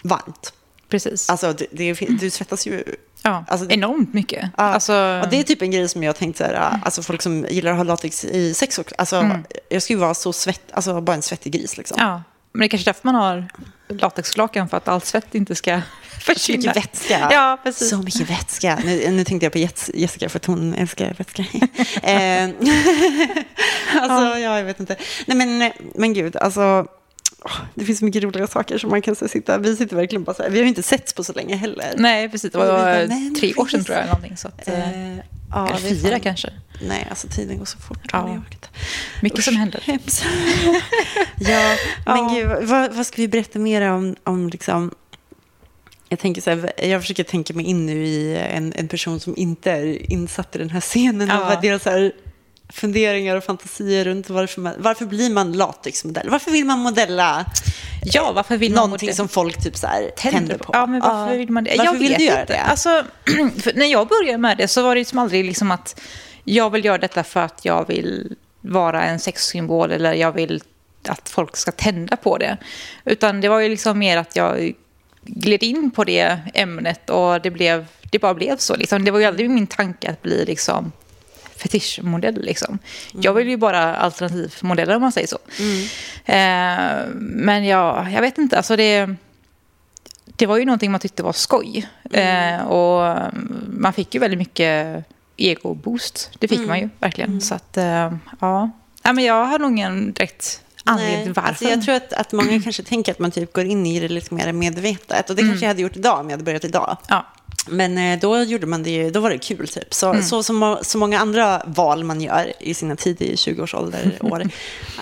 varmt. Precis. Alltså det, det, du svettas ju. Ja, alltså enormt mycket. Ja, Alltså, och det är typ en grej som jag tänkt så här, alltså folk som gillar att ha latex i sex också. Alltså, jag skulle vara så svett, alltså bara en svettig gris liksom. ja. Men det är kanske därför man har latexlakan, för att allt svett inte ska [LAUGHS] Så försvinna. mycket vätska. Ja, precis. Så mycket vätska. Nu, nu tänkte jag på Jessica för att hon älskar vätska. [LAUGHS] Eh, [LAUGHS] alltså, ja, jag vet inte. Nej, men, men gud, alltså. Det finns så mycket roliga saker som man kan så sitta. Vi sitter verkligen bara så här. Vi har ju inte setts på så länge heller. Nej, precis. Det var men tre år sedan tror jag. Någonting, så att, eh, Eh, ja, eller fyra fan- kanske. Nej, alltså tiden går så fort. Ja. Mycket som händer. Hemskt. [LAUGHS] ja, men Ja. gud, vad, vad ska vi berätta mer om, om liksom... Jag, tänker så här, jag försöker tänka mig in nu i en, en person som inte är insatt i den här scenen. Ja. Och vad deras så här funderingar och fantasier runt varför, man, varför blir man latexmodell? Varför vill man modella Ja, varför vill man någonting modell- som folk typ så här tänder, på? Ja, men varför Ja. vill man det? Varför jag vill vet du göra inte. det? Alltså, [CLEARS THROAT] när jag började med det så var det liksom aldrig liksom att jag vill göra detta för att jag vill vara en sexsymbol eller jag vill att folk ska tända på det. Utan det var ju liksom mer att jag gled in på det ämnet och det blev, det bara blev så. Liksom. Det var ju aldrig min tanke att bli liksom, fetischmodell. Liksom. Jag vill ju bara alternativmodeller om man säger så. Eh, men ja, jag vet inte. Alltså det, det var ju någonting man tyckte var skoj. Eh, och man fick ju väldigt mycket ego-boost. Det fick man ju verkligen. Så att, eh, ja. ja. men jag har nog ingen direkt anledning till varför. Alltså jag tror att, att många kanske tänker att man typ går in i det lite mer medvetet. Och det kanske jag hade gjort idag om jag hade börjat idag. Ja. Men eh, då gjorde man det ju, då var det kul typ. Så, så som så många andra val man gör i sina tidiga 20-årsålder [LAUGHS] år,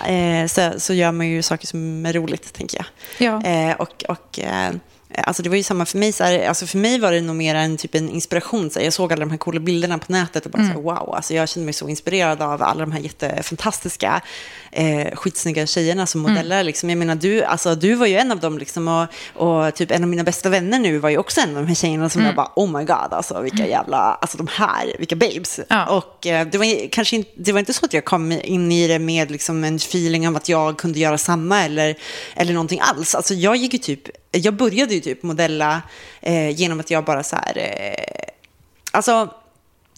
eh, så, så gör man ju saker som är roligt, tänker jag. Ja. Eh, och, och eh, Alltså det var ju samma för mig. Så här, alltså för mig var det nog mer en, typ en inspiration. Så här, jag såg alla de här coola bilderna på nätet och bara så här, wow. Alltså jag kände mig så inspirerad av alla de här jättefantastiska, eh, skitsnygga tjejerna som modeller. Liksom. Jag menar, du, alltså, du var ju en av dem. Liksom, och, och typ en av mina bästa vänner nu var ju också en av de här tjejerna som jag bara, oh my god, alltså vilka jävla, alltså de här, vilka babes. Ja. Och eh, det var kanske inte, det var inte så att jag kom in i det med liksom en feeling av att jag kunde göra samma eller, eller någonting alls. Alltså jag gick ju typ, jag började ju typ modella eh, genom att jag bara så här, eh, alltså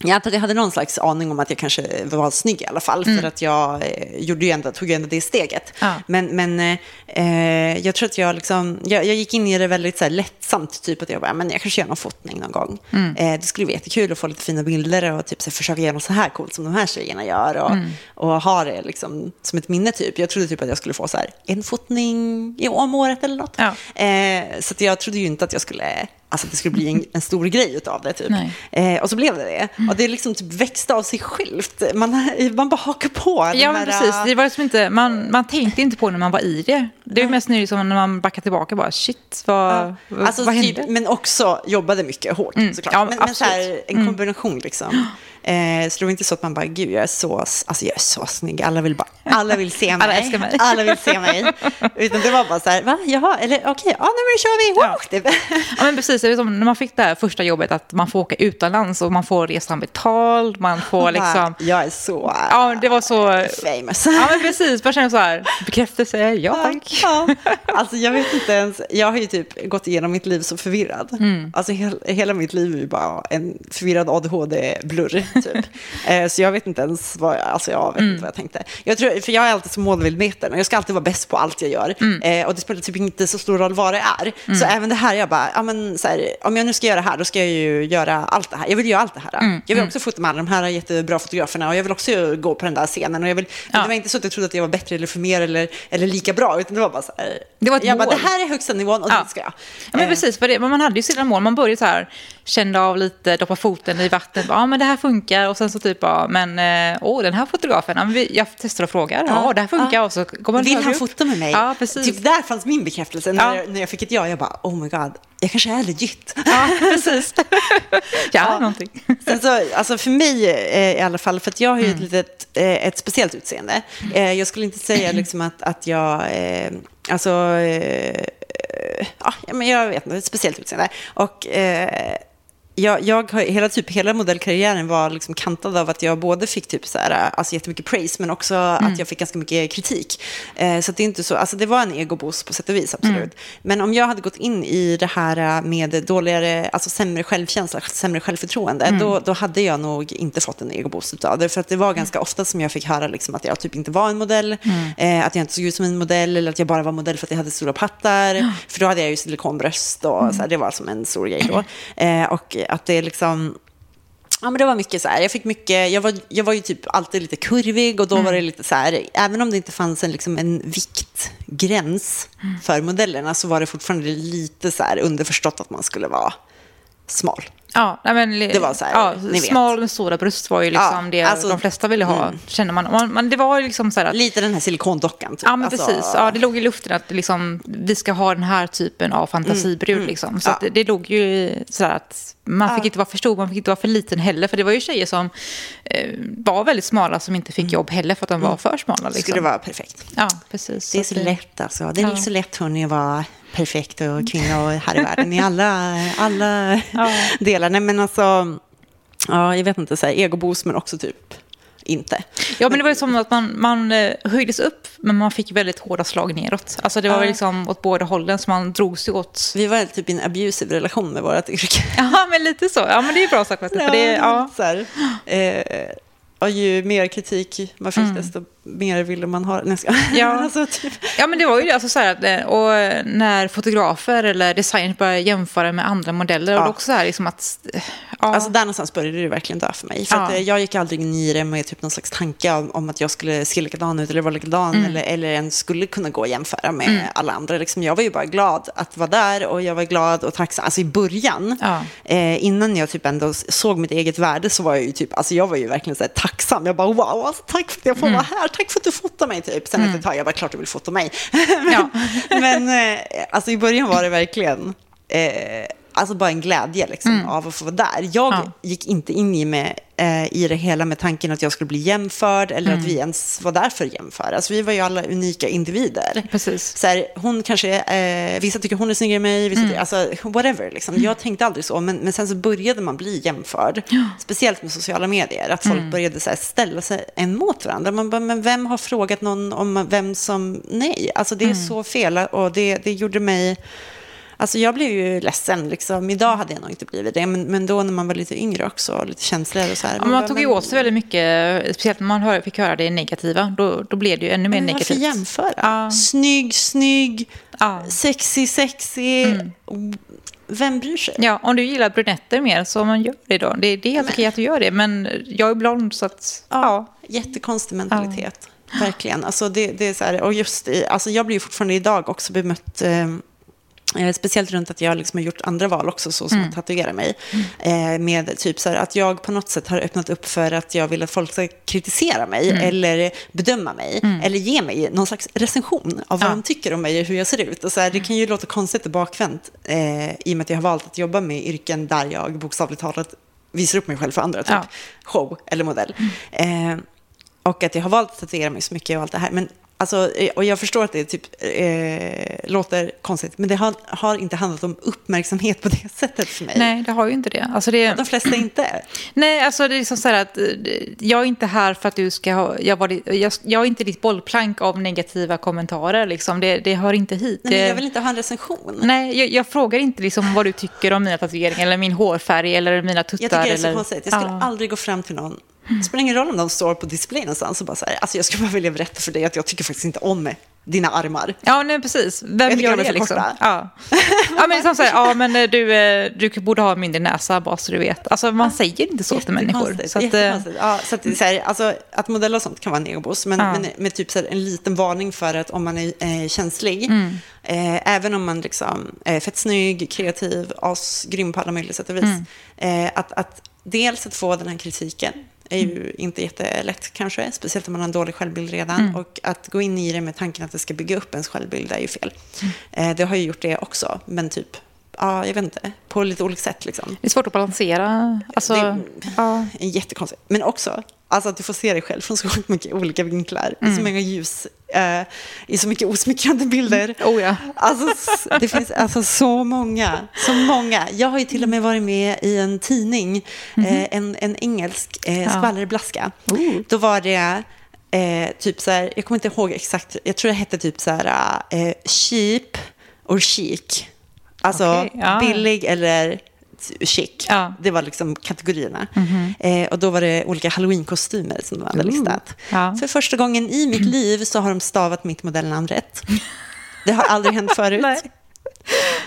antar att jag hade någon slags aning om att jag kanske var snygg i alla fall. För att jag eh, gjorde ju ändå, tog ju ändå det steget. Ja. Men, men eh, jag tror att jag liksom, jag, jag gick in i det väldigt så här, lättsamt. Typ att jag bara, men jag kanske gör någon fotning någon gång. Eh, det skulle bli jättekul att få lite fina bilder och typ, så här, försöka göra något så här coolt som de här tjejerna gör. Och, och ha det liksom, som ett minne typ. Jag trodde typ att jag skulle få så här, en fotning i om året eller något. Ja. Eh, så att jag trodde ju inte att jag skulle, alltså att det skulle bli en, en stor grej av det typ. Eh, och så blev det det. Och det liksom typ växte av sig självt. Man, man bara hakar på. Ja, men precis. Det var liksom inte, man, man tänkte inte på när man var i det. Det är mest nu liksom när man backar tillbaka bara, shit, vad, vad, Alltså, vad hände? typ, men också jobbade mycket hårt såklart. Ja, men men så här, en kombination liksom. [GASPS] Eh, så det var inte så att man bara, gud jag är så, alltså jag är så snygg, alla vill, bara, alla vill se mig. Alla älskar mig. Alla vill se mig. Utan det var bara så här, va, jaha, eller okej, ja nej, men nu kör vi. Wow, det, Ja, men precis. Det är som när man fick det här första jobbet, att man får åka utomlands och man får resan betald, man får liksom... jag är så Ja, det var så... famous. Ja, men precis. Man känner så här, bekräftelse, ja tack. Ja, alltså jag vet inte ens, jag har ju typ gått igenom mitt liv så förvirrad. Mm. Alltså hel, hela mitt liv är ju bara en förvirrad ADHD-blurr typ. [LAUGHS] eh, så jag vet inte ens vad jag, alltså jag vet Mm. inte vad jag tänkte. Jag tror, för jag är alltid så målmedveten och jag ska alltid vara bäst på allt jag gör. Mm. Eh, och det spelar typ inte så stor roll vad det är. Så även det här, jag bara, ja men så här, om jag nu ska göra det här, då ska jag ju göra allt det här. Jag vill göra allt det här. Mm. Jag vill också fota med alla de här jättebra fotograferna och jag vill också gå på den där scenen. Och jag vill, Ja. Det var inte så att jag trodde att jag var bättre eller för mer eller, eller lika bra, utan det var bara så här. Det var ett jag mål. bara, det här är högsta nivån och Ja. dit ska jag. Ja, men Eh, precis, för det, man hade ju sina mål. Man började så här, kände av lite, doppa foten i vattnet. Ja, men det här funkar. Och sen så typ, ja, men eh, åh, den här fotografen, vi, jag testar och frågar. Ja, det här funkar. Och så går man Vill han upp. fota med mig? Ja, precis. Typ där fanns min bekräftelse när, Ja. jag, när jag fick ett ja. Jag bara, oh my god, jag kanske är legit. Ja, precis. [LAUGHS] ja, någonting. Sen så, alltså för mig eh, i alla fall, för att jag har ju Mm. ett, litet, eh, ett speciellt utseende. Jag skulle inte säga liksom att, att jag, alltså, ja, men jag vet inte, ett speciellt utseende. Och eh, jag, jag har, hela, typ, hela modellkarriären var liksom kantad av att jag både fick typ så här, alltså jättemycket praise, men också att jag fick ganska mycket kritik. Eh, så det är inte så, alltså det var en egoboost på sätt och vis, absolut. Men om jag hade gått in i det här med dåligare, alltså sämre självkänsla, sämre självförtroende, då, då hade jag nog inte fått en egoboost av det. För att det var ganska ofta som jag fick höra liksom att jag typ inte var en modell, eh, att jag inte såg ut som en modell, eller att jag bara var modell för att jag hade stora pattar. För då hade jag ju silikonbröst och så här, det var som en stor grej då. [CLEARS THROAT] Eh, och att det liksom... Ja, men det var mycket så här, jag fick mycket, jag var, jag var ju typ alltid lite kurvig och då var det lite så här, även om det inte fanns en, liksom en viktgräns för modellerna så var det fortfarande lite så här underförstått att man skulle vara smal. Ja, men, Det var så här, ja, ni vet. smal med stora bröst var ju liksom Ja, det alltså- de flesta ville ha, känner man. man, man. Det var liksom så här att Lite den här silikondockan. Typ. Ja, men Alltså, precis. Ja, det låg i luften att liksom, vi ska ha den här typen av fantasibrud. Liksom. Så Ja. det, det låg ju så här att man fick inte vara för stor, man fick inte vara för liten heller. För det var ju tjejer som eh, var väldigt smala som inte fick jobb heller för att de var för smala. Det Liksom. skulle vara perfekt. Ja, precis. Det är Så så att lätt alltså. Det är Ja. så lätt hörni att vara perfekt och [LAUGHS] kvinna och här i världen i alla, alla Ja. delar. Nej men alltså, ja jag vet inte, så här, egoboost men också typ inte. Ja, men det var ju som att man, man eh, höjdes upp, men man fick väldigt hårda slag neråt. Alltså det var Ja. väl liksom åt båda hållen, så man drog sig åt... Vi var typ i en abusive relation med vårt yrke. Ja, men lite så. Ja, men det är bra sagt. För det, ja. så här, eh, och ju mer kritik man fick, desto mer ville man ha. Nej. Ja. [LAUGHS] Alltså, typ, Ja, men det var ju det. Alltså, så här, eh, och när fotografer eller designers började jämföra med andra modeller, och Ja. det också så här liksom att... eh, Ja, Alltså där någonstans började det verkligen dö för mig. För Ja. att, eh, jag gick aldrig in i det med typ någon slags tanke om, om att jag skulle se likadan ut eller vara likadan Mm. eller, eller ens skulle kunna gå och jämföra med alla andra. Liksom, jag var ju bara glad att vara där och jag var glad och tacksam. Alltså i början, Ja. eh, innan jag typ ändå såg mitt eget värde så var jag ju typ, alltså jag var ju verkligen så här tacksam. Jag bara wow, alltså, tack för att jag får vara här, tack för att du fotar mig typ. Sen efter ett tag, jag bara klart du vill fota mig. [LAUGHS] Ja. Men eh, alltså i början var det verkligen eh, alltså bara en glädje liksom, av att få vara där. Jag Ja. gick inte in i, med, eh, i det hela med tanken att jag skulle bli jämförd eller att vi ens var där för att jämföra. Alltså, vi var ju alla unika individer. Precis. Så här, hon kanske, eh, vissa tycker hon är snyggare än mig, vissa tycker, alltså whatever. Liksom. Jag tänkte aldrig så, men, men sen så började man bli jämförd. Speciellt med sociala medier, att folk började så här, ställa sig en mot varandra. Man bara, men vem har frågat någon om vem som, nej, alltså det är så fel och det, det gjorde mig, Alltså jag blev ju ledsen, liksom. idag hade jag nog inte blivit det, men, men då när man var lite yngre också, lite känsligare och så här. Ja, man tog ju åt sig väldigt mycket, speciellt när man hör, fick höra det negativa. Då, då blev det ju ännu mer men varför negativt. jämföra? Ja. Snygg, snygg, Ja. sexy, sexy. Vem bryr sig? Ja, om du gillar brunetter mer så man gör det då. Det, det är helt okej att du gör det, men jag är blond så att... Ja. Jättekonstig mentalitet. Verkligen. Alltså det, det är så här, och just i, alltså jag blir ju fortfarande idag också bemött eh, Eh, speciellt runt att jag liksom har gjort andra val också, så som att tatuera mig. Eh, med typ så här, att jag på något sätt har öppnat upp för att jag vill att folk ska kritisera mig eller bedöma mig. Eller ge mig någon slags recension av vad Ja. de tycker om mig och hur jag ser ut. Och så här, det kan ju låta konstigt och bakvänt eh, i och med att jag har valt att jobba med yrken där jag bokstavligt talat visar upp mig själv för andra, typ Ja. show eller modell. Eh, och att jag har valt att tatuera mig så mycket och allt det här. Men, alltså, eh, och jag förstår att det typ, eh, låter konstigt, men det har, har inte handlat om uppmärksamhet på det [LAUGHS] sättet för mig. Nej, det har ju inte det. Alltså det De flesta inte. [CLEARS THROAT] Nej, alltså det är liksom så här att eh, jag är inte här för att du ska ha... Jag, var, jag, jag är inte ditt bollplank av negativa kommentarer. Liksom. Det, det hör inte hit. Nej, men jag vill inte ha en recension. Nej, jag, jag frågar inte liksom vad du tycker om mina tatueringar eller min hårfärg eller mina tuttar. Jag tycker det är så eller... konstigt. Jag skulle Ja. aldrig gå fram till någon. Det spelar ingen roll om de står på display någonstans och bara så här, alltså jag skulle bara vilja berätta för dig att jag tycker faktiskt inte om dina armar. Ja, nej, precis. Vem gör det liksom? korta. Ja. ja, men liksom så här, ja, men eh, du, eh, du borde ha mindre näsa bara så du vet. Alltså man säger inte så till människor. Så att, eh. Ja, så att, så här, alltså, att modella och sånt kan vara negobos, men, Ja. men med typ så här, en liten varning för att om man är eh, känslig, Mm. eh, även om man liksom är fett snygg, kreativ, asgrym på alla möjliga sätt och vis, Mm. eh, att, att dels att få den här kritiken är ju Mm. inte jättelätt kanske, speciellt om man har en dålig självbild redan. Mm. Och att gå in i det med tanken att det ska bygga upp ens självbild är ju fel. Mm. Eh, det har ju gjort det också, men typ, ja, jag vet inte, på lite olika sätt liksom. det är svårt att balansera. Alltså, Det- ja. Jättekonstigt. Men också alltså att du får se dig själv från så mycket olika vinklar. I så många ljus. Eh, I så mycket osmickrande bilder. Oh ja. Alltså, det finns alltså så många. Så många. Jag har ju till och med varit med i en tidning. Eh, en, en engelsk eh, skvallerblaska. Ooh. Då var det eh, typ så här, jag kommer inte ihåg exakt, jag tror det hette typ så här, eh, cheap och chic. Alltså Okej, ja. billig eller chic. Ja. Det var liksom kategorierna. Eh, och då var det olika halloween-kostymer som de hade Ooh. listat. Ja. För första gången i mitt [CLEARS THROAT] liv så har de stavat mitt modellnamn rätt. Det har aldrig hänt [LAUGHS] förut.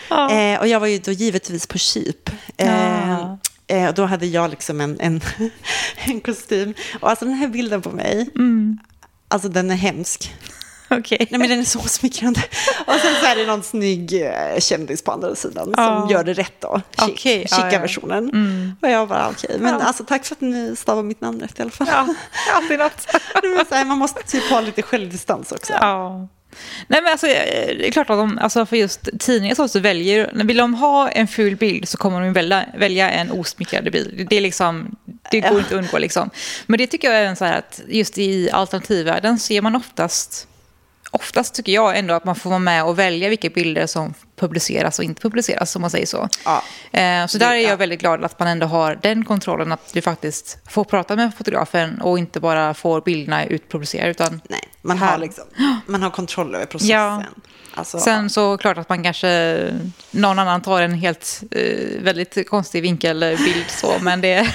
Ja. Eh, och jag var ju då givetvis på Cheap. Eh, eh, och då hade jag liksom en, en, [LAUGHS] en kostym. Och alltså den här bilden på mig, Mm. alltså den är hemsk. [LAUGHS] Okej. Nej men den är så smickrande. Och sen så är det någon snygg eh, kändis på andra sidan Ja. som gör det rätt då. Chic, ja, chica ja. versionen. Och jag bara okej, men Ja. alltså tack för att ni stavar mitt namn rätt i alla fall. Ja, alltid något. [LAUGHS] Så här, man måste typ ha lite självdistans också. Ja. Nej men alltså, eh, det är klart att de, alltså för just tidningar så, så väljer, vill de ha en ful bild så kommer de välja, välja en osmickrande bild. Det är liksom, det går inte att undgå liksom. Men det tycker jag är så här att just i alternativvärlden ser man oftast oftast tycker jag ändå att man får vara med och välja vilka bilder som publiceras och inte publiceras, om man säger så. Ja. Eh, så där är ja. jag väldigt glad att man ändå har den kontrollen, att du faktiskt får prata med fotografen och inte bara får bilderna utpublicerade, utan Nej, man har, liksom, man har kontroll över processen. Ja. Alltså, Sen så klart att man kanske, någon annan tar en helt eh, väldigt konstig vinkelbild så, men det... [LAUGHS]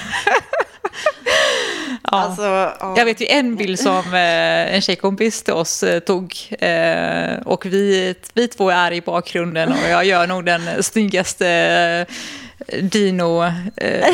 ja. alltså, ja. Jag vet ju en bild som eh, en tjejkompis till oss eh, tog eh, och vi, vi två är i bakgrunden och jag gör nog den snyggaste Dino, eh, [LAUGHS]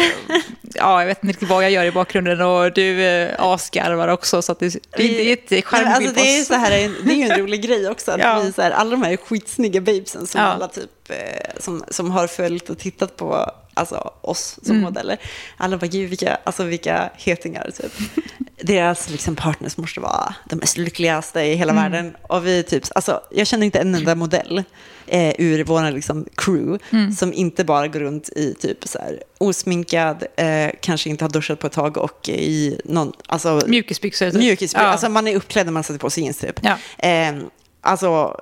ja jag vet inte riktigt vad jag gör i bakgrunden och du eh, asgarvar också så att det, det är men jättecharmig alltså, det, är oss. så här, det är ju en rolig [LAUGHS] grej också. Att Ja. vi, så här, alla de här skitsnygga babesen som Ja. alla typ, eh, som, som har följt och tittat på alltså, oss som Mm. modeller. Alla bara, gud vilka, alltså, vilka hetingar. Typ. [LAUGHS] Deras liksom, partners måste vara de mest lyckligaste i hela Mm. världen. Och vi typ, alltså, jag känner inte en enda modell eh, ur vår liksom, crew Mm. som inte bara går runt i typ så här, osminkad, eh, kanske inte har duschat på ett tag och i någon, alltså, Mjukisbyxor. typ. Mjukisbyxor. Ja. Alltså man är uppklädd när man sätter på sig jeans typ. Ja. Eh, alltså,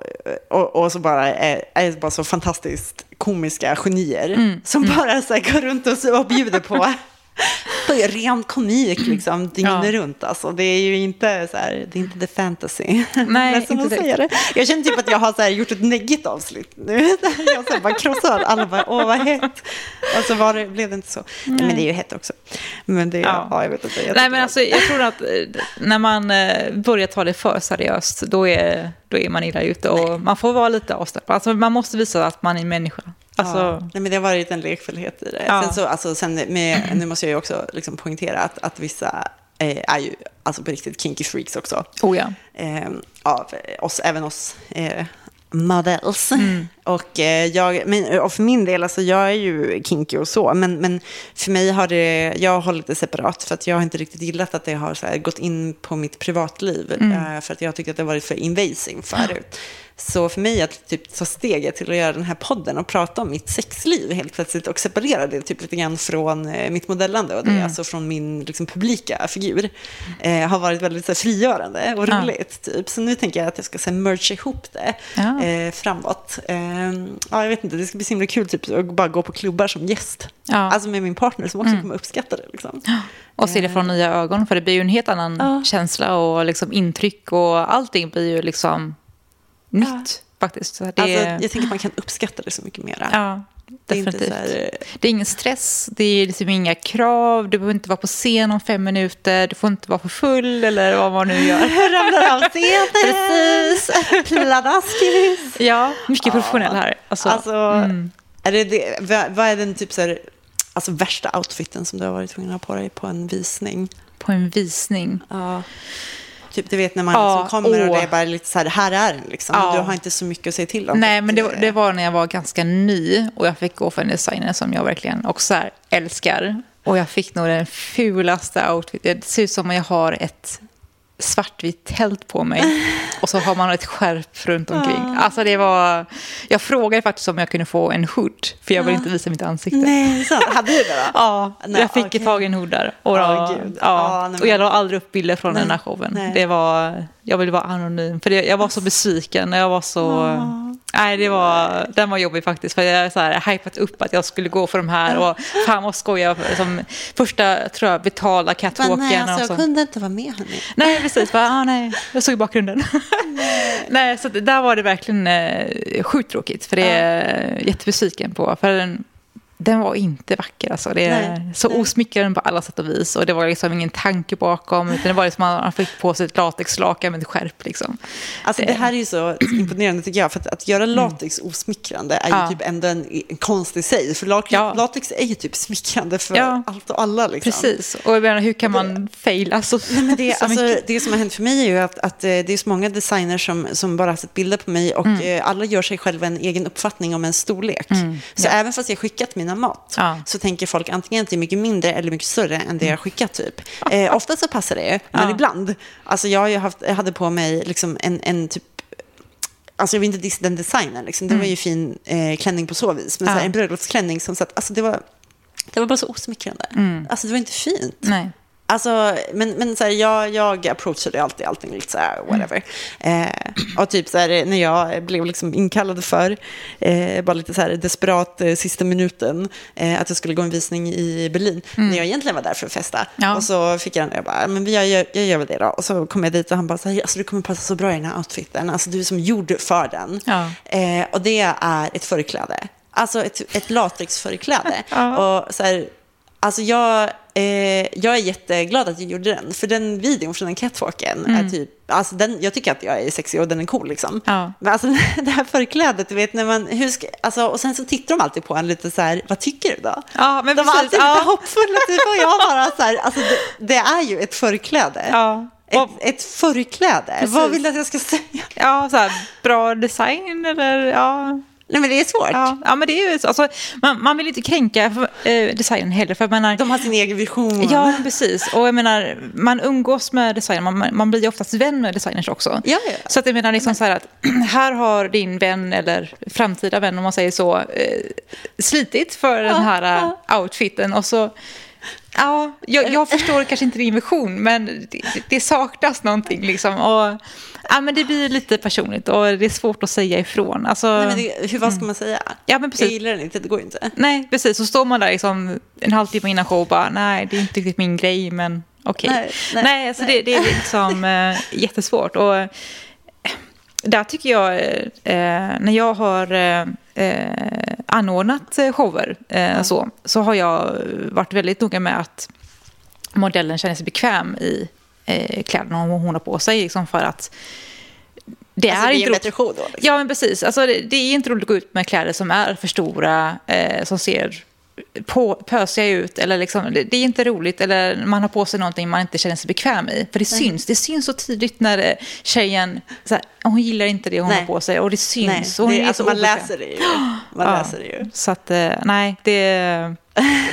och, och så bara är, är bara så fantastiskt komiska genier Mm. som bara så här, går runt och, och bjuder på [LAUGHS] ren komik liksom dygnet Ja. runt. Alltså, det är ju inte så här, det är inte the fantasy. Nej, inte säga det. Jag känner typ att jag har så här, gjort ett neggigt avslut nu. [LAUGHS] Jag så här, bara krossar alla bara, åh vad hett. Alltså var det, blev det inte så? Nej. Men det är ju hett också. Men det, Ja. ja. jag vet inte. Jag Nej, men det- alltså, jag tror att eh, när man eh, börjar ta det för seriöst, då är, då är man illa ute. Och man får vara lite avslappnad. Alltså, man måste visa att man är människa. Alltså, Ja. Nej, men det har varit en lekfullhet i det. Ja. Sen så, alltså, sen med, nu måste jag ju också liksom poängtera att, att vissa eh, är ju alltså på riktigt kinky freaks också. Oh ja. Eh, av oss, även oss eh, models. Mm. Och, eh, jag, men, och för min del, alltså jag är ju kinky och så, men, men för mig har det, jag hållit det separat för att jag har inte riktigt gillat att det har här, gått in på mitt privatliv. Mm. Eh, för att jag tyckte att det har varit för invasive förut. Så för mig att typ ta steget till att göra den här podden och prata om mitt sexliv helt plötsligt och separera det typ lite grann från eh, mitt modellande och det, Mm. alltså från min liksom, publika figur, eh, har varit väldigt så här, frigörande och Ja. roligt. Typ. Så nu tänker jag att jag ska så här, merge ihop det Ja. eh, framåt. Eh, ja, jag vet inte, det ska bli så himla kul typ, att bara gå på klubbar som gäst. Ja. Alltså med min partner som också Mm. kommer uppskatta det. Liksom. Och se det från nya ögon, för det blir ju en helt annan Ja. känsla och liksom intryck och allting blir ju liksom nytt faktiskt. Så Det, Alltså, jag tänker att man kan uppskatta det så mycket mera. ja, det är definitivt. här, Det är ingen stress, det är liksom inga krav, du behöver inte vara på scen om fem minuter, du får inte vara för full eller vad man nu gör. [LAUGHS] ramlar av scenen. Precis. Pladaskis. Ja, mycket professionell här. Alltså, Alltså, mm. är det det, vad, vad är den typ så här, alltså värsta outfiten som du har varit tvungen att ha på dig på en visning? På en visning. Ja. Typ du vet när man Ja, liksom kommer och åh. det är bara lite så här, här är den liksom. Ja. Du har inte så mycket att säga till om. Nej, men det, det var när jag var ganska ny och jag fick gå för en designer som jag verkligen också älskar. Och jag fick nog den fulaste outfiten. Det ser ut som att jag har ett svartvitt tält på mig och så har man ett skärp runt omkring. Alltså det var... Jag frågade faktiskt om jag kunde få en hood, för jag vill inte visa mitt ansikte. Nej, sant. Hade du det då? Ja, Nej, jag fick okej. tag i en hood där. Och, Åh, gud. ja, Ja, nej, och jag la aldrig upp bilder från Nej, den här showen. nej. Det var, jag ville vara anonym, för det, jag var så besviken. Jag var så... Nej, det var, den var jobbig faktiskt. För jag har så hypat upp att jag skulle gå för de här. Och fan vad skojar. Som första, tror jag, betala Men catwalken. nej, alltså, och jag så. kunde inte vara med hörni. Nej, precis. Bara, ah, nej. Jag såg i bakgrunden. nej, så det, där var det verkligen eh, sjukt tråkigt. För det är jag jättebesviken på. För den, den var inte vacker. Alltså. Det är Nej, så nej. osmickrande på alla sätt och vis. Och det var liksom ingen tanke bakom. Utan det var liksom att man fick på sig ett latexlakan med ett skärp. Liksom. Alltså det här är ju så imponerande tycker jag. För att, att göra latex osmickrande är ju Ja. typ ändå en, en konst i sig. För latex, Ja. latex är ju typ smickrande för Ja. allt och alla. Liksom. Precis. Och jag menar, hur kan man faila så, Nej, men det, [LAUGHS] så alltså, mycket? det som har hänt för mig är ju att, att eh, det är så många designers som, som bara har sett bilder på mig och Mm. eh, alla gör sig själva en egen uppfattning om en storlek. Så även fast jag skickat mina mat Ja. så tänker folk antingen att det är mycket mindre eller mycket större än det jag har skickat typ. Eh, [LAUGHS] ofta så passar det, men Ja. ibland. Alltså jag, haft, jag hade på mig liksom en, en typ Alltså jag vill inte dissa den designen, liksom. det var ju fin eh, klänning på så vis. Men så här, Mm. Ja. en bröllopsklänning som satt, alltså det var, det var bara så osmickrande. Mm. Alltså det var inte fint. Nej. Alltså, men, men så här, jag, jag approachade alltid allting lite så här, whatever. Eh, och typ så här, när jag blev liksom inkallad för, eh, bara lite så här desperat eh, sista minuten, eh, att jag skulle gå en visning i Berlin, när jag egentligen var där för att festa. Ja. Och så fick jag den, jag bara, men jag, jag, jag gör väl det då. Och så kom jag dit och han bara, så här, alltså, du kommer passa så bra i den här outfiten, alltså du är som gjord för den. Ja. Eh, och det är ett förkläde. Alltså ett, ett latexförkläde. [LAUGHS] Ja. Och så här, alltså jag, jag är jätteglad att jag gjorde den. För den videon från den catwalken är typ, alltså den, jag tycker att jag är sexig och den är cool liksom. Ja. Men alltså [LAUGHS] det här förklädet, du vet när man, hur ska, alltså, och sen så tittar de alltid på en lite så här, vad tycker du då? Ja, men de var precis, alltid ja. lite hoppfulla typ och jag bara så här, alltså det, det är ju ett förkläde. Ja. Ett, ett förkläde, Precis. vad vill du att jag ska säga? Ja, så här, bra design eller ja. Nej men det är svårt. Ja, ja men det är ju så. Alltså, man, man vill inte kränka eh, designen heller. För menar, De har sin egen vision. Ja, precis. Och jag menar, man umgås med designer, man, man blir ju oftast vän med designers också. Ja, ja. Så att jag menar liksom så här att [CLEARS THROAT] här har din vän eller framtida vän, om man säger så, eh, slitit för den här eh, outfiten och så Ja, jag, jag [LAUGHS] förstår kanske inte din vision, men det, det saknas någonting liksom. Och, ja, men det blir lite personligt och det är svårt att säga ifrån. Alltså, Nej, men det, hur, vad ska man säga? Ja, men precis. Jag gillar den inte, det går inte. Nej, precis. Så står man där liksom en halvtimme innan show och bara, nej, det är inte riktigt min grej, men okej. Nej, nej, nej, alltså nej. Det, det är liksom [LAUGHS] eh, jättesvårt. Och eh, där tycker jag, eh, när jag har eh, anordnat eh, shower eh, så, så har jag varit väldigt noga med att modellen känner sig bekväm i eh, kläderna hon har på sig. Liksom för att det Alltså, är det är en show då. Liksom. Ja, men precis. Alltså, det, det är inte roligt att gå ut med kläder som är för stora, eh, som ser på, pösiga ut. Eller liksom, det, det är inte roligt. Eller man har på sig någonting man inte känner sig bekväm i. För det syns. Det syns så tydligt när eh, tjejen, så här, hon gillar inte det hon Nej. har på sig. Och det syns. Nej, och hon det, är alltså så man obekväm. läser det ju. Man [GASPS] Ja. läser det ju. Så att, eh, nej, det,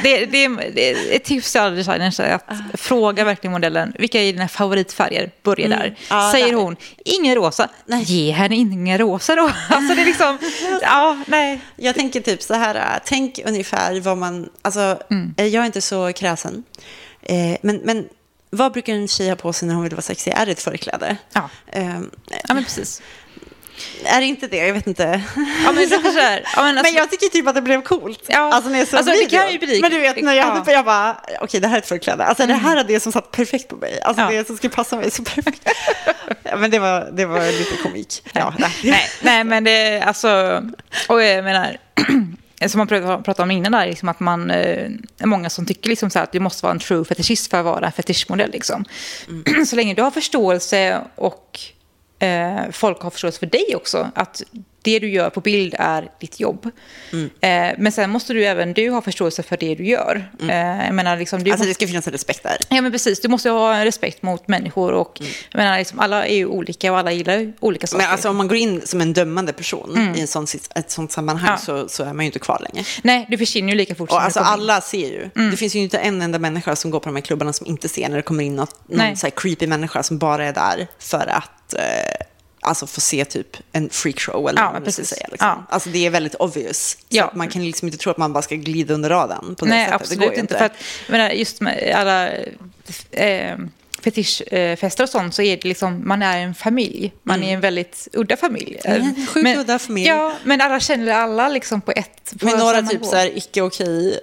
det, det, det är ett tips till alla designers att fråga verkligen modellen, vilka är dina favoritfärger? Börja där. Mm. Ja, Säger hon, ingen rosa, Nej. ge henne ingen rosa då. [LAUGHS] Alltså det är liksom, [LAUGHS] ja, nej. Jag tänker typ så här, äh, tänk ungefär vad man, alltså Mm. eh, jag är inte så kräsen, eh, men, men vad brukar en tjej ha på sig när hon vill vara sexig? Är det ett förkläde? Ja. Ehm, Ja, men precis. Är det inte det? Jag vet inte. Ja, men det kanske är. Ja, men [LAUGHS] alltså, men jag tycker typ att det blev coolt. Ja. Alltså när jag såg Alltså, videon. kan ju bli- Men du vet, när jag Ja. hade på, jag bara, okej det här är ett förkläde. Alltså det här är det som satt perfekt på mig. Alltså Ja. det som skulle passa mig så perfekt. [LAUGHS] men det var, det var lite komik. Ja, nej. nej, nej, men det alltså, och jag menar, [CLEARS THROAT] som man pratade om innan där, liksom att man, eh, är många som tycker liksom så här att det måste vara en true fetischist för att vara en fetischmodell. Liksom. [CLEARS THROAT] Så länge du har förståelse och eh, folk har förståelse för dig också, att det du gör på bild är ditt jobb. Eh, men sen måste du även du ha förståelse för det du gör. Eh, jag menar, liksom, du Alltså måste, det ska finnas en respekt där. Ja, men precis. Du måste ha en respekt mot människor. Och, jag menar, liksom, alla är ju olika och alla gillar ju olika saker. Men alltså om man går in som en dömande person i en sån, ett sånt sammanhang Ja. så, så är man ju inte kvar längre. Nej, du försvinner ju lika fort Och alltså alla ser ju. Det finns ju inte en enda människa som går på de här klubbarna som inte ser när det kommer in något, någon Nej. så creepy människa som bara är där för att eh, alltså få se typ en freakshow eller Ja, vad man ska säga. Liksom. Ja. Alltså det är väldigt obvious. Ja. man kan liksom inte tro att man bara ska glida under radarn på det Nej, sättet. absolut det går ju inte. För att, menar, just med alla eh, fetischfester och sånt så är det liksom, man är en familj. Man är en väldigt udda familj. Mm. sjukt udda familj. Ja, men alla känner alla liksom på ett... På Med några typ nivå. så här icke okej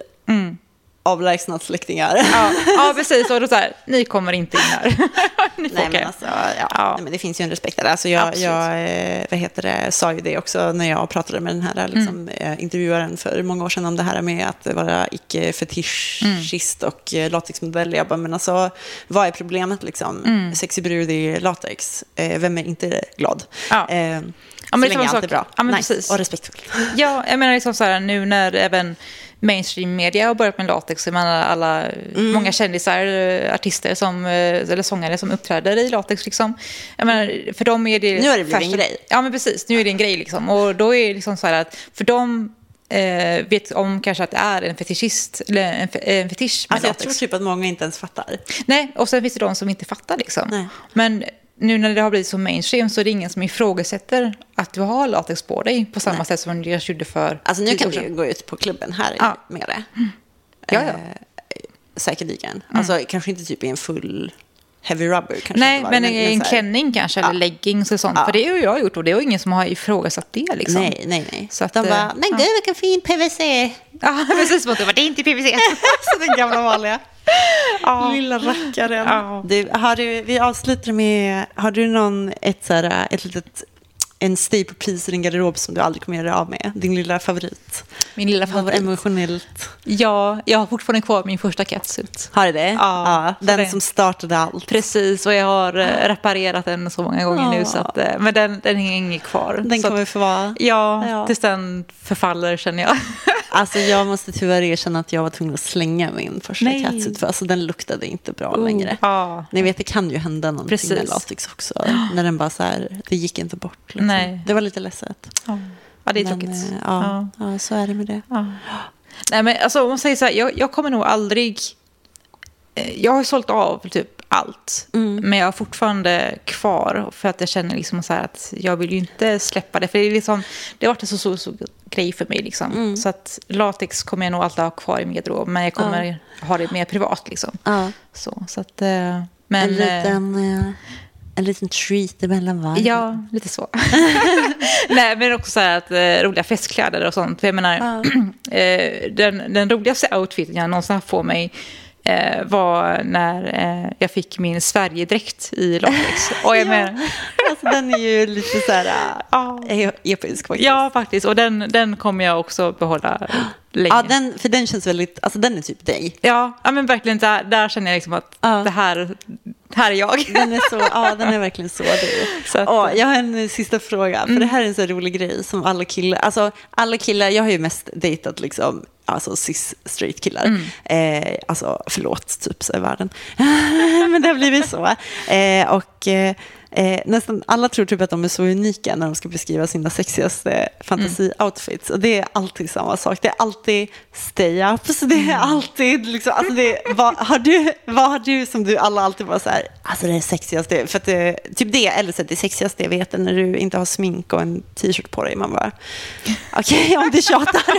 avlägsna släktingar. Ja, ja, [LAUGHS] precis. Och då så här, ni kommer inte in här. [LAUGHS] ni får Nej, men alltså, ja. Ja. Nej, men det finns ju en respekt där. Alltså jag, jag eh, vad heter det, sa ju det också när jag pratade med den här liksom, Mm. eh, intervjuaren för många år sedan om det här med att vara icke-fetischist Mm. och eh, latexmodell. Jag bara, men alltså, vad är problemet liksom? Mm. Sexy brud i latex. Eh, vem är inte glad? Ja. Eh, Ja, så men det är länge allt sak. är bra. Ja, men nice. precis. Och respektfull. Ja, jag menar liksom så här, nu när även mainstream media har börjat med latex, jag alla, Mm. många kändisar, eh, artister som, eh, eller sångare som uppträder i latex liksom. Jag menar, för dem är det... Nu har det blivit en grej. Ja, men precis. Nu är det en grej liksom. Och då är det liksom så här att, för dem eh, vet om kanske att det är en fetischist, eller en, en fetisch med Alltså, jag latex. tror typ att många inte ens fattar. Nej, och sen finns det de som inte fattar liksom. Nej. Men nu när det har blivit så mainstream så är det ingen som ifrågasätter att du har latex på dig på samma sätt som det gjorde för Alltså nu kan du gå ut på klubben här Ja. med det. Ja, ja. Eh, säkerligen. Alltså kanske inte typ i en full heavy rubber. Kanske Nej, men en, en klänning kanske, eller Ja. leggings och sånt. Ja. För det har jag gjort och det är ingen som har ifrågasatt det. Liksom. Nej, nej, nej. Så att, De bara, eh, men gud vilken fin PVC. Ja, [LAUGHS] precis. Det är inte PVC. [LAUGHS] Så den gamla vanliga. Ja. Lilla rackaren. Ja. Du, har du, vi avslutar med, har du någon, ett, så här, ett litet, en staple piece i din garderob som du aldrig kommer göra av med? Din lilla favorit? Min lilla favorit. emotionellt. Ja, jag har fortfarande kvar min första catsuit. Har du det? Ja, så den det- som startade allt. Precis, och jag har eh, reparerat den så många gånger nu. Ja. Så att, eh, men den, den hänger kvar. Den så kommer att, få vara. ja, Ja. tills den förfaller känner jag. [LAUGHS] Alltså jag måste tyvärr erkänna att jag var tvungen att slänga min första Nej. catsuit för alltså den luktade inte bra längre. Ja. Ni vet, det kan ju hända någonting med Precis. latex också. När den bara så här, det gick inte bort. Liksom. Nej. Det var lite ledset. Ja. ja, det är Men, tråkigt. eh, Ja, ja. så är det med det. Ja. Nej, men alltså, om man säger så här, jag, jag kommer nog aldrig... eh, Jag har sålt av typ allt, Mm. men jag har fortfarande kvar för att jag känner liksom så att jag vill ju inte släppa det. För det, är liksom, det har varit en så stor, stor grej för mig. Liksom. Mm. Så att latex kommer jag nog alltid ha kvar i min garderob, men jag kommer ha det mer privat. Liksom. Ja. Så, så att, eh, men, en, eh, liten, eh, en liten treat emellan varje. Ja, lite så. [LAUGHS] Nej, men också så här att eh, roliga festkläder och sånt. För jag menar, [CLEARS THROAT] eh, den, den roligaste outfiten jag någonsin haft på mig eh, var när eh, jag fick min Sverigedräkt i latex. Och jag [LAUGHS] Ja. Alltså, den är ju lite så här [LAUGHS] Ja. äh, episk faktiskt. ja, faktiskt. Och den, den kommer jag också behålla [GASPS] länge. Ja, den, för den känns väldigt, alltså den är typ dig. ja, ja, men verkligen. Där, där känner jag liksom att Ja. det här, här är jag. Den är så, ja den är verkligen så dig. [LAUGHS] Så att, Åh, jag har en sista fråga, för det här är en så rolig grej som alla killar, alltså alla killar, jag har ju mest dejtat liksom, alltså cis straight killar. Eh, alltså förlåt, typ så är världen. [LAUGHS] Men det har blivit så. Eh, och eh, Eh, nästan alla tror typ att de är så unika när de ska beskriva sina sexigaste fantasi-outfits. Och det är alltid samma sak. Det är alltid stay-ups. Det är alltid liksom, alltså det, vad, har du, vad har du som du alla alltid bara så här, alltså det är sexigaste, för det, typ det, eller så det sexigaste jag vet är när du inte har smink och en t-shirt på dig. Man bara, okej om du tjatar.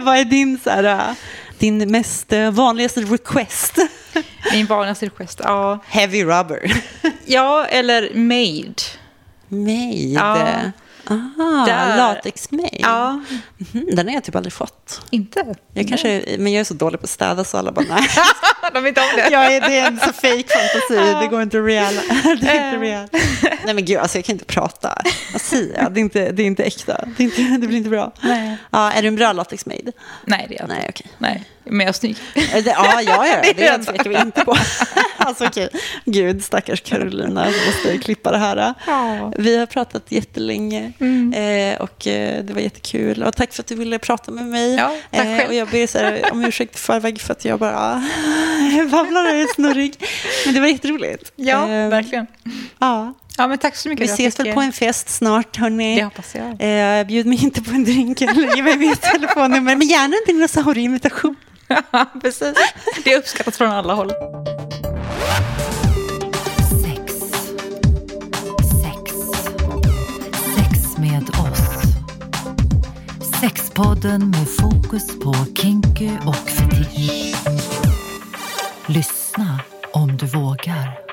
[LAUGHS] vad är din så här, äh, din mest eh, vanligaste request? [LAUGHS] Min vanligaste request, ja. Heavy rubber. Ja, eller made. Made. Ja. Ah, Där. Ja, Mhm, den har jag typ aldrig fått. inte. Jag kanske, men jag är så dålig på att städa så alla bara nej. [LAUGHS] De vet om det. jag är, det är en så fake fantasi, det går inte real. [LAUGHS] Det är inte Eh. real. Nej men gud, alltså jag kan inte prata. Vad säger jag? Det är inte, det är inte äkta. Det, är inte, det blir inte bra. Nej. Ja, är du en bra latex-made? Nej, det är jag inte. Nej, okej. Nej, men jag är snygg. Ja, jag [LAUGHS] gör det. Det är tvekar vi inte på. [LAUGHS] Alltså okej, gud stackars Carolina, vi måste klippa det här. Ja. Vi har pratat jättelänge Mm. eh, och eh, det var jättekul. Och tack för att du ville prata med mig. Ja, tack eh, själv. och jag ber så här, om ursäkt i förväg för att jag bara [LAUGHS] babblar och är snurrig. Men det var jätteroligt. Ja, verkligen. Ja. Ja, men tack så mycket. Vi Jag ses väl på en fest snart, hörni. Det hoppas jag. Eh, bjud mig inte på en drink eller ge mig mitt telefonnummer, men gärna en dinosaurieimitation. Precis. Det uppskattas från alla håll. Sex. Sex. Sex med oss. Sexpodden med fokus på kinky och fetisch. Lyssna om du vågar.